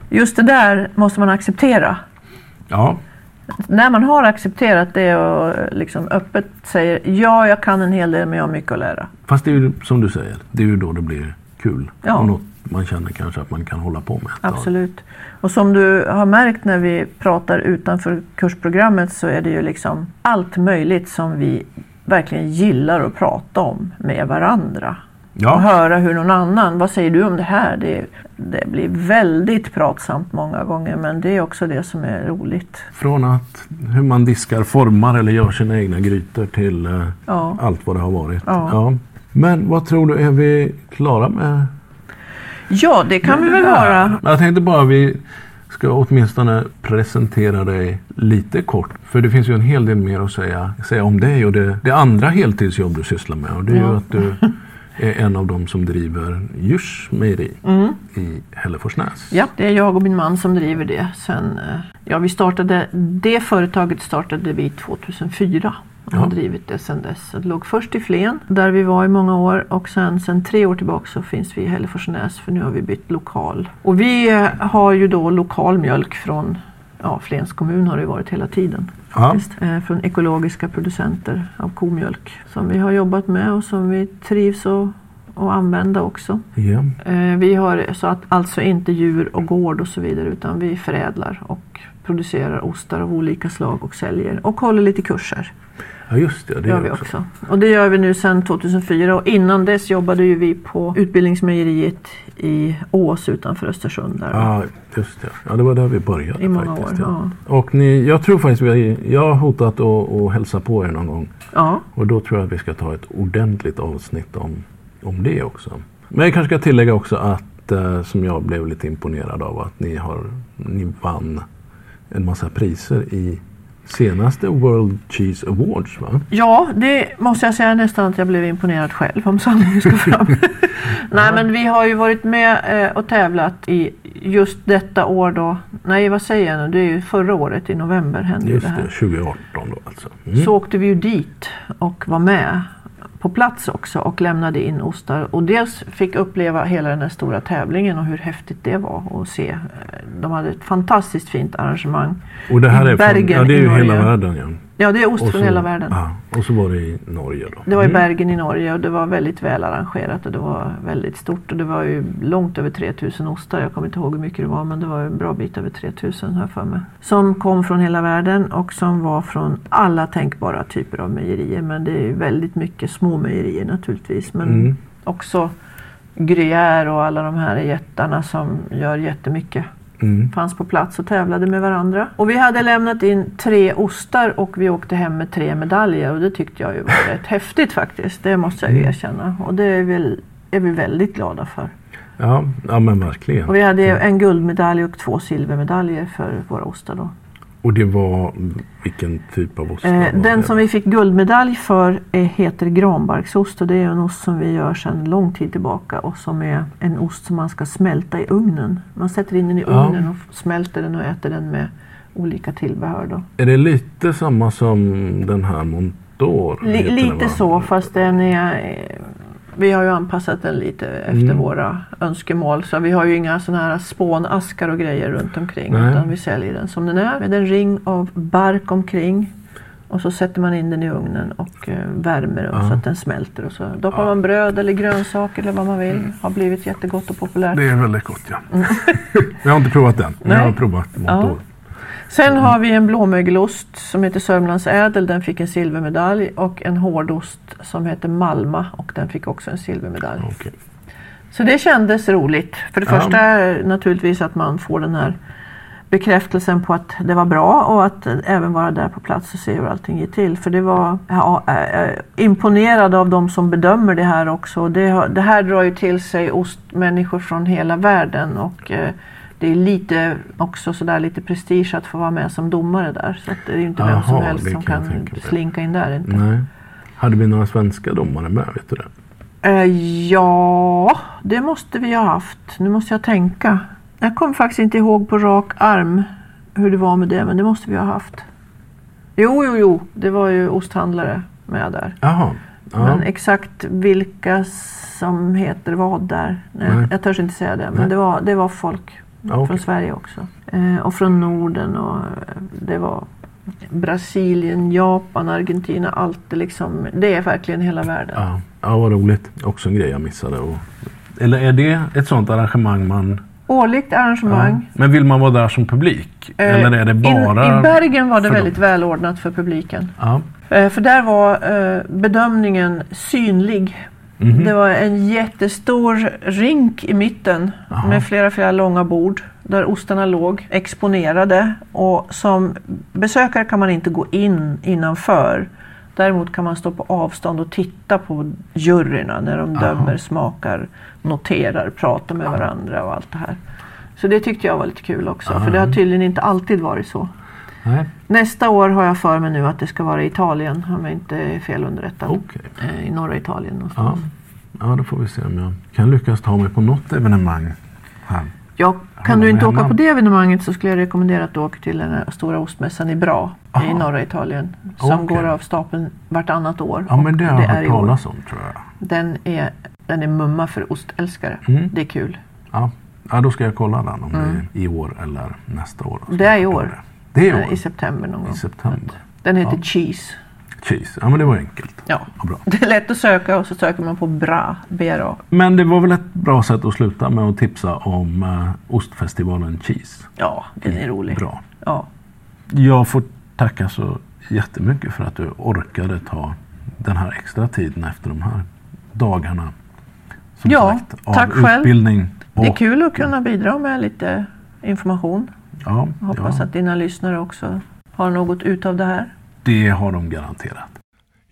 just det där måste man acceptera. Ja, När man har accepterat det och eh, liksom öppet säger ja, jag kan en hel del men jag har mycket att lära. fast det är ju som du säger. Det är ju då det blir kul. Ja. Och något man känner kanske att man kan hålla på med. Absolut. Och som du har märkt när vi pratar utanför kursprogrammet så är det ju liksom allt möjligt som vi verkligen gillar att prata om med varandra. Och Ja, höra hur någon annan, vad säger du om det här? Det, det blir väldigt pratsamt många gånger men det är också det som är roligt. från att hur man diskar, formar eller gör sina egna grytor till eh, Ja. allt vad det har varit. Ja. Men vad tror du, är vi klara med Ja, det kan vi väl vara. Jag tänkte bara vi ska åtminstone presentera dig lite kort. För det finns ju en hel del mer att säga, säga om dig och det, det andra heltidsjobb du sysslar med. Och det är ju Ja. att du är en av dem som driver Djurs mejeri Mm. i Hälleforsnäs. Ja, det är jag och min man som driver det. Sen, eh, ja, vi startade, det företaget startade vi 2004 och har Ja. drivit det sedan dess. Det låg först i Flen där vi var i många år och sen, sen tre år tillbaka så finns vi i Hälleforsnäs för nu har vi bytt lokal. Och vi eh, har ju då lokal mjölk från ja, Flens kommun har det varit hela tiden. Ja. faktiskt. Eh, från ekologiska producenter av komjölk som vi har jobbat med och som vi trivs och att använda också. Ja. Eh, Vi har så att alltså inte djur och gård och så vidare utan vi förädlar och producerar ostar av olika slag och säljer och håller lite kurser. ja, just det. Det Det gör vi också. Och det gör vi nu sedan 2004 och innan dess jobbade ju vi på utbildningsmejeriet i Ås utanför Östersund. Där. Ja, just det. Ja, det var där vi började I många faktiskt. år, Ja. Och ni, jag tror faktiskt vi, jag har hotat att hälsa på er någon gång. Ja, Och då tror jag att vi ska ta ett ordentligt avsnitt om, om det också. Men jag kanske ska tillägga också att, eh, som jag blev lite imponerad av, att ni, har, ni vann en massa priser i senaste World Cheese Awards va? ja, det måste jag säga nästan att jag blev imponerad själv om sanningen ska fram. Nej men vi har ju varit med eh, och tävlat i just detta år då. Nej vad säger jag nu? Det är ju förra året i november hände ju Just det här. det, 2018 då alltså. Mm. så åkte vi ju dit och var med på plats också och lämnade in ostar. Och dels fick uppleva hela den här stora tävlingen och hur häftigt det var att se. De hade ett fantastiskt fint arrangemang. Och det här i är, från, Bergen ja, det är i ju hela världen ja. Ja, det är ost Och från så- hela världen. Ja, och så var det i Norge då. Det var i Mm. Bergen i Norge och det var väldigt väl arrangerat och det var väldigt stort. Och det var ju långt över 3000 ostar. Jag kommer inte ihåg hur mycket det var men det var en bra bit över 3000 har jag för mig. Som kom från hela världen och som var från alla tänkbara typer av mejerier. Men det är ju väldigt mycket små mejerier naturligtvis. Men Mm. också Gruyère och alla de här jättarna som gör jättemycket Mm. fanns på plats och tävlade med varandra. Och vi hade lämnat in tre ostar och vi åkte hem med tre medaljer och det tyckte jag ju var rätt häftigt faktiskt. Det måste jag ju Mm. erkänna och det är, väl, är vi väldigt glada för. Ja, ja, men verkligen. Och vi hade en guldmedalj och två silvermedaljer för våra ostar då. Och det var vilken typ av ost? Eh, den det? som vi fick guldmedalj för är, heter granbarksost och det är en ost som vi gör sedan lång tid tillbaka och som är en ost som man ska smälta i ugnen. Man sätter in den i Ja. ugnen och smälter den och äter den med olika tillbehör. Då. Är det lite samma som den här Montor? Den, lite va? så fast den är eh, vi har ju anpassat den lite efter Mm. våra önskemål. Så vi har ju inga sådana här spånaskar och grejer runt omkring. Nej. Utan vi säljer den som den är med en ring av bark omkring. Och så sätter man in den i ugnen och eh, värmer den Ja. så att den smälter. Och så doppar Ja. man bröd eller grönsaker eller vad man vill. Har blivit jättegott och populärt. Det är väldigt gott ja. jag har inte provat den, men jag har Mm. Nej. provat Montor. Sen har vi en blåmögelost som heter Sörmlands ädel. Den fick en silvermedalj. Och en hårdost som heter Malma och den fick också en silvermedalj. Okej. Så det kändes roligt. För det Ja. första naturligtvis att man får den här bekräftelsen på att det var bra och att även vara där på plats och se hur allting gick till. För det var ja, jag är imponerad av de som bedömer det här också. Det, det här drar ju till sig ostmänniskor från hela världen och eh, det är lite också sådär lite prestige att få vara med som domare där. Så det är ju inte vem som helst som kan slinka in där inte. Nej. Hade vi några svenska domare med? Vet du det? Eh, ja, det måste vi ha haft. Nu måste jag tänka. Jag kommer faktiskt inte ihåg på rak arm hur det var med det, men det måste vi ha haft. Jo, jo, jo, det var ju osthandlare med där. Jaha. Ja. Men exakt vilka som heter vad där, nej, Nej. jag törs inte säga det. Men Nej. det var, det var folk Ja, okej. från Sverige också. Eh, och från Norden och eh, det var Brasilien, Japan, Argentina, allt det liksom. Det är verkligen hela världen. Ja. ja, vad roligt. Också en grej jag missade. Och... Eller är det ett sånt arrangemang man... Årligt arrangemang. Men vill man vara där som publik? Eh, Eller är det bara... In, I Bergen var det väldigt dem? välordnat för publiken. Ja. Eh, För där var eh, bedömningen synlig. Mhm. Det var en jättestor rink i mitten Jaha. med flera, flera långa bord där ostarna låg exponerade. Och som besökare kan man inte gå in innanför. Däremot kan man stå på avstånd och titta på juryerna när de dömer, smakar, noterar, pratar med varandra och allt det här. Så det tyckte jag var lite kul också. För det har tydligen inte alltid varit så. Nej, Nästa år har jag för mig nu att det ska vara i Italien om jag inte är fel underrättad. okej. Eh, I norra Italien Ja. någonstans. ja, då får vi se om jag kan lyckas ta mig på något evenemang här. Ja, kan du inte åka på det evenemanget så skulle jag rekommendera att du åker till den stora ostmässan i Bra i Aha. norra Italien. Som Okej. går av stapeln vartannat år. Ja, men det har jag hört i talas om tror jag. Den är, den är mumma för ostälskare. Mm. Det är kul. Ja. ja, då ska jag kolla den om Mm. det är i år eller nästa år. Det är i år. Det är i Eh? I september någon gång. I september. Den heter Ja. Cheese. cheese. Ja men det var enkelt. Ja. Ja, bra. Det är lätt att söka och så söker man på BRA. BRA. Men det var väl ett bra sätt att sluta med att tipsa om eh, ostfestivalen Cheese. Ja, den är rolig. Bra. Ja. Jag får tacka så jättemycket för att du orkade ta den här extra tiden efter de här dagarna. Som Ja, av tack själv. utbildning. Det är kul att kunna bidra med lite information. Ja, Jag hoppas ja, att dina lyssnare också har något ut av det här. det har de garanterat.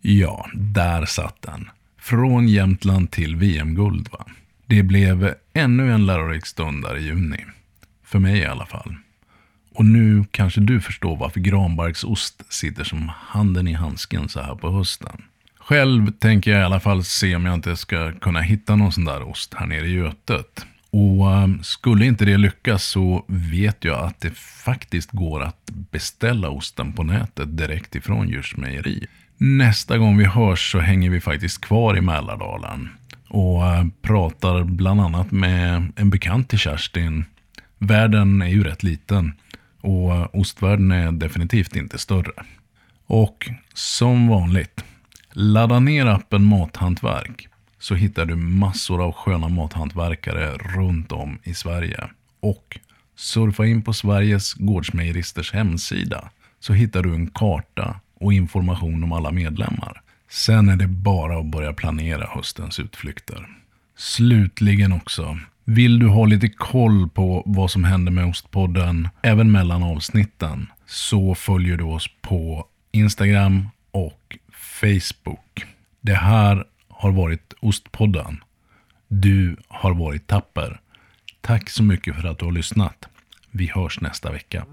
Ja, där satt den. Från Jämtland till VM-guld va. Det blev ännu en lärorik stund där i juni. För mig i alla fall. Och nu kanske du förstår varför granbarksost sitter som handen i handsken så här på hösten. Själv tänker jag i alla fall se om jag inte ska kunna hitta någon sån där ost här nere i Götet. Och ehm, skulle inte det lyckas så vet jag att det faktiskt går att beställa osten på nätet direkt ifrån Djurs mejeri. Nästa gång vi hörs så hänger vi faktiskt kvar i Mälardalen och ehm, pratar bland annat med en bekant till Kerstin. Världen är ju rätt liten och eh, ostvärlden är definitivt inte större. Och som vanligt, ladda ner appen Mathantverk så hittar du massor av sköna mathantverkare runt om i Sverige. Och surfa in på Sveriges gårdsmejeristers hemsida så hittar du en karta och information om alla medlemmar. Sen är det bara att börja planera höstens utflykter. Slutligen också, vill du ha lite koll på vad som händer med Ostpodden även mellan avsnitten så följer du oss på Instagram och Facebook. Det här har varit Ostpodden. Du har varit tapper. Tack så mycket för att du har lyssnat. Vi hörs nästa vecka.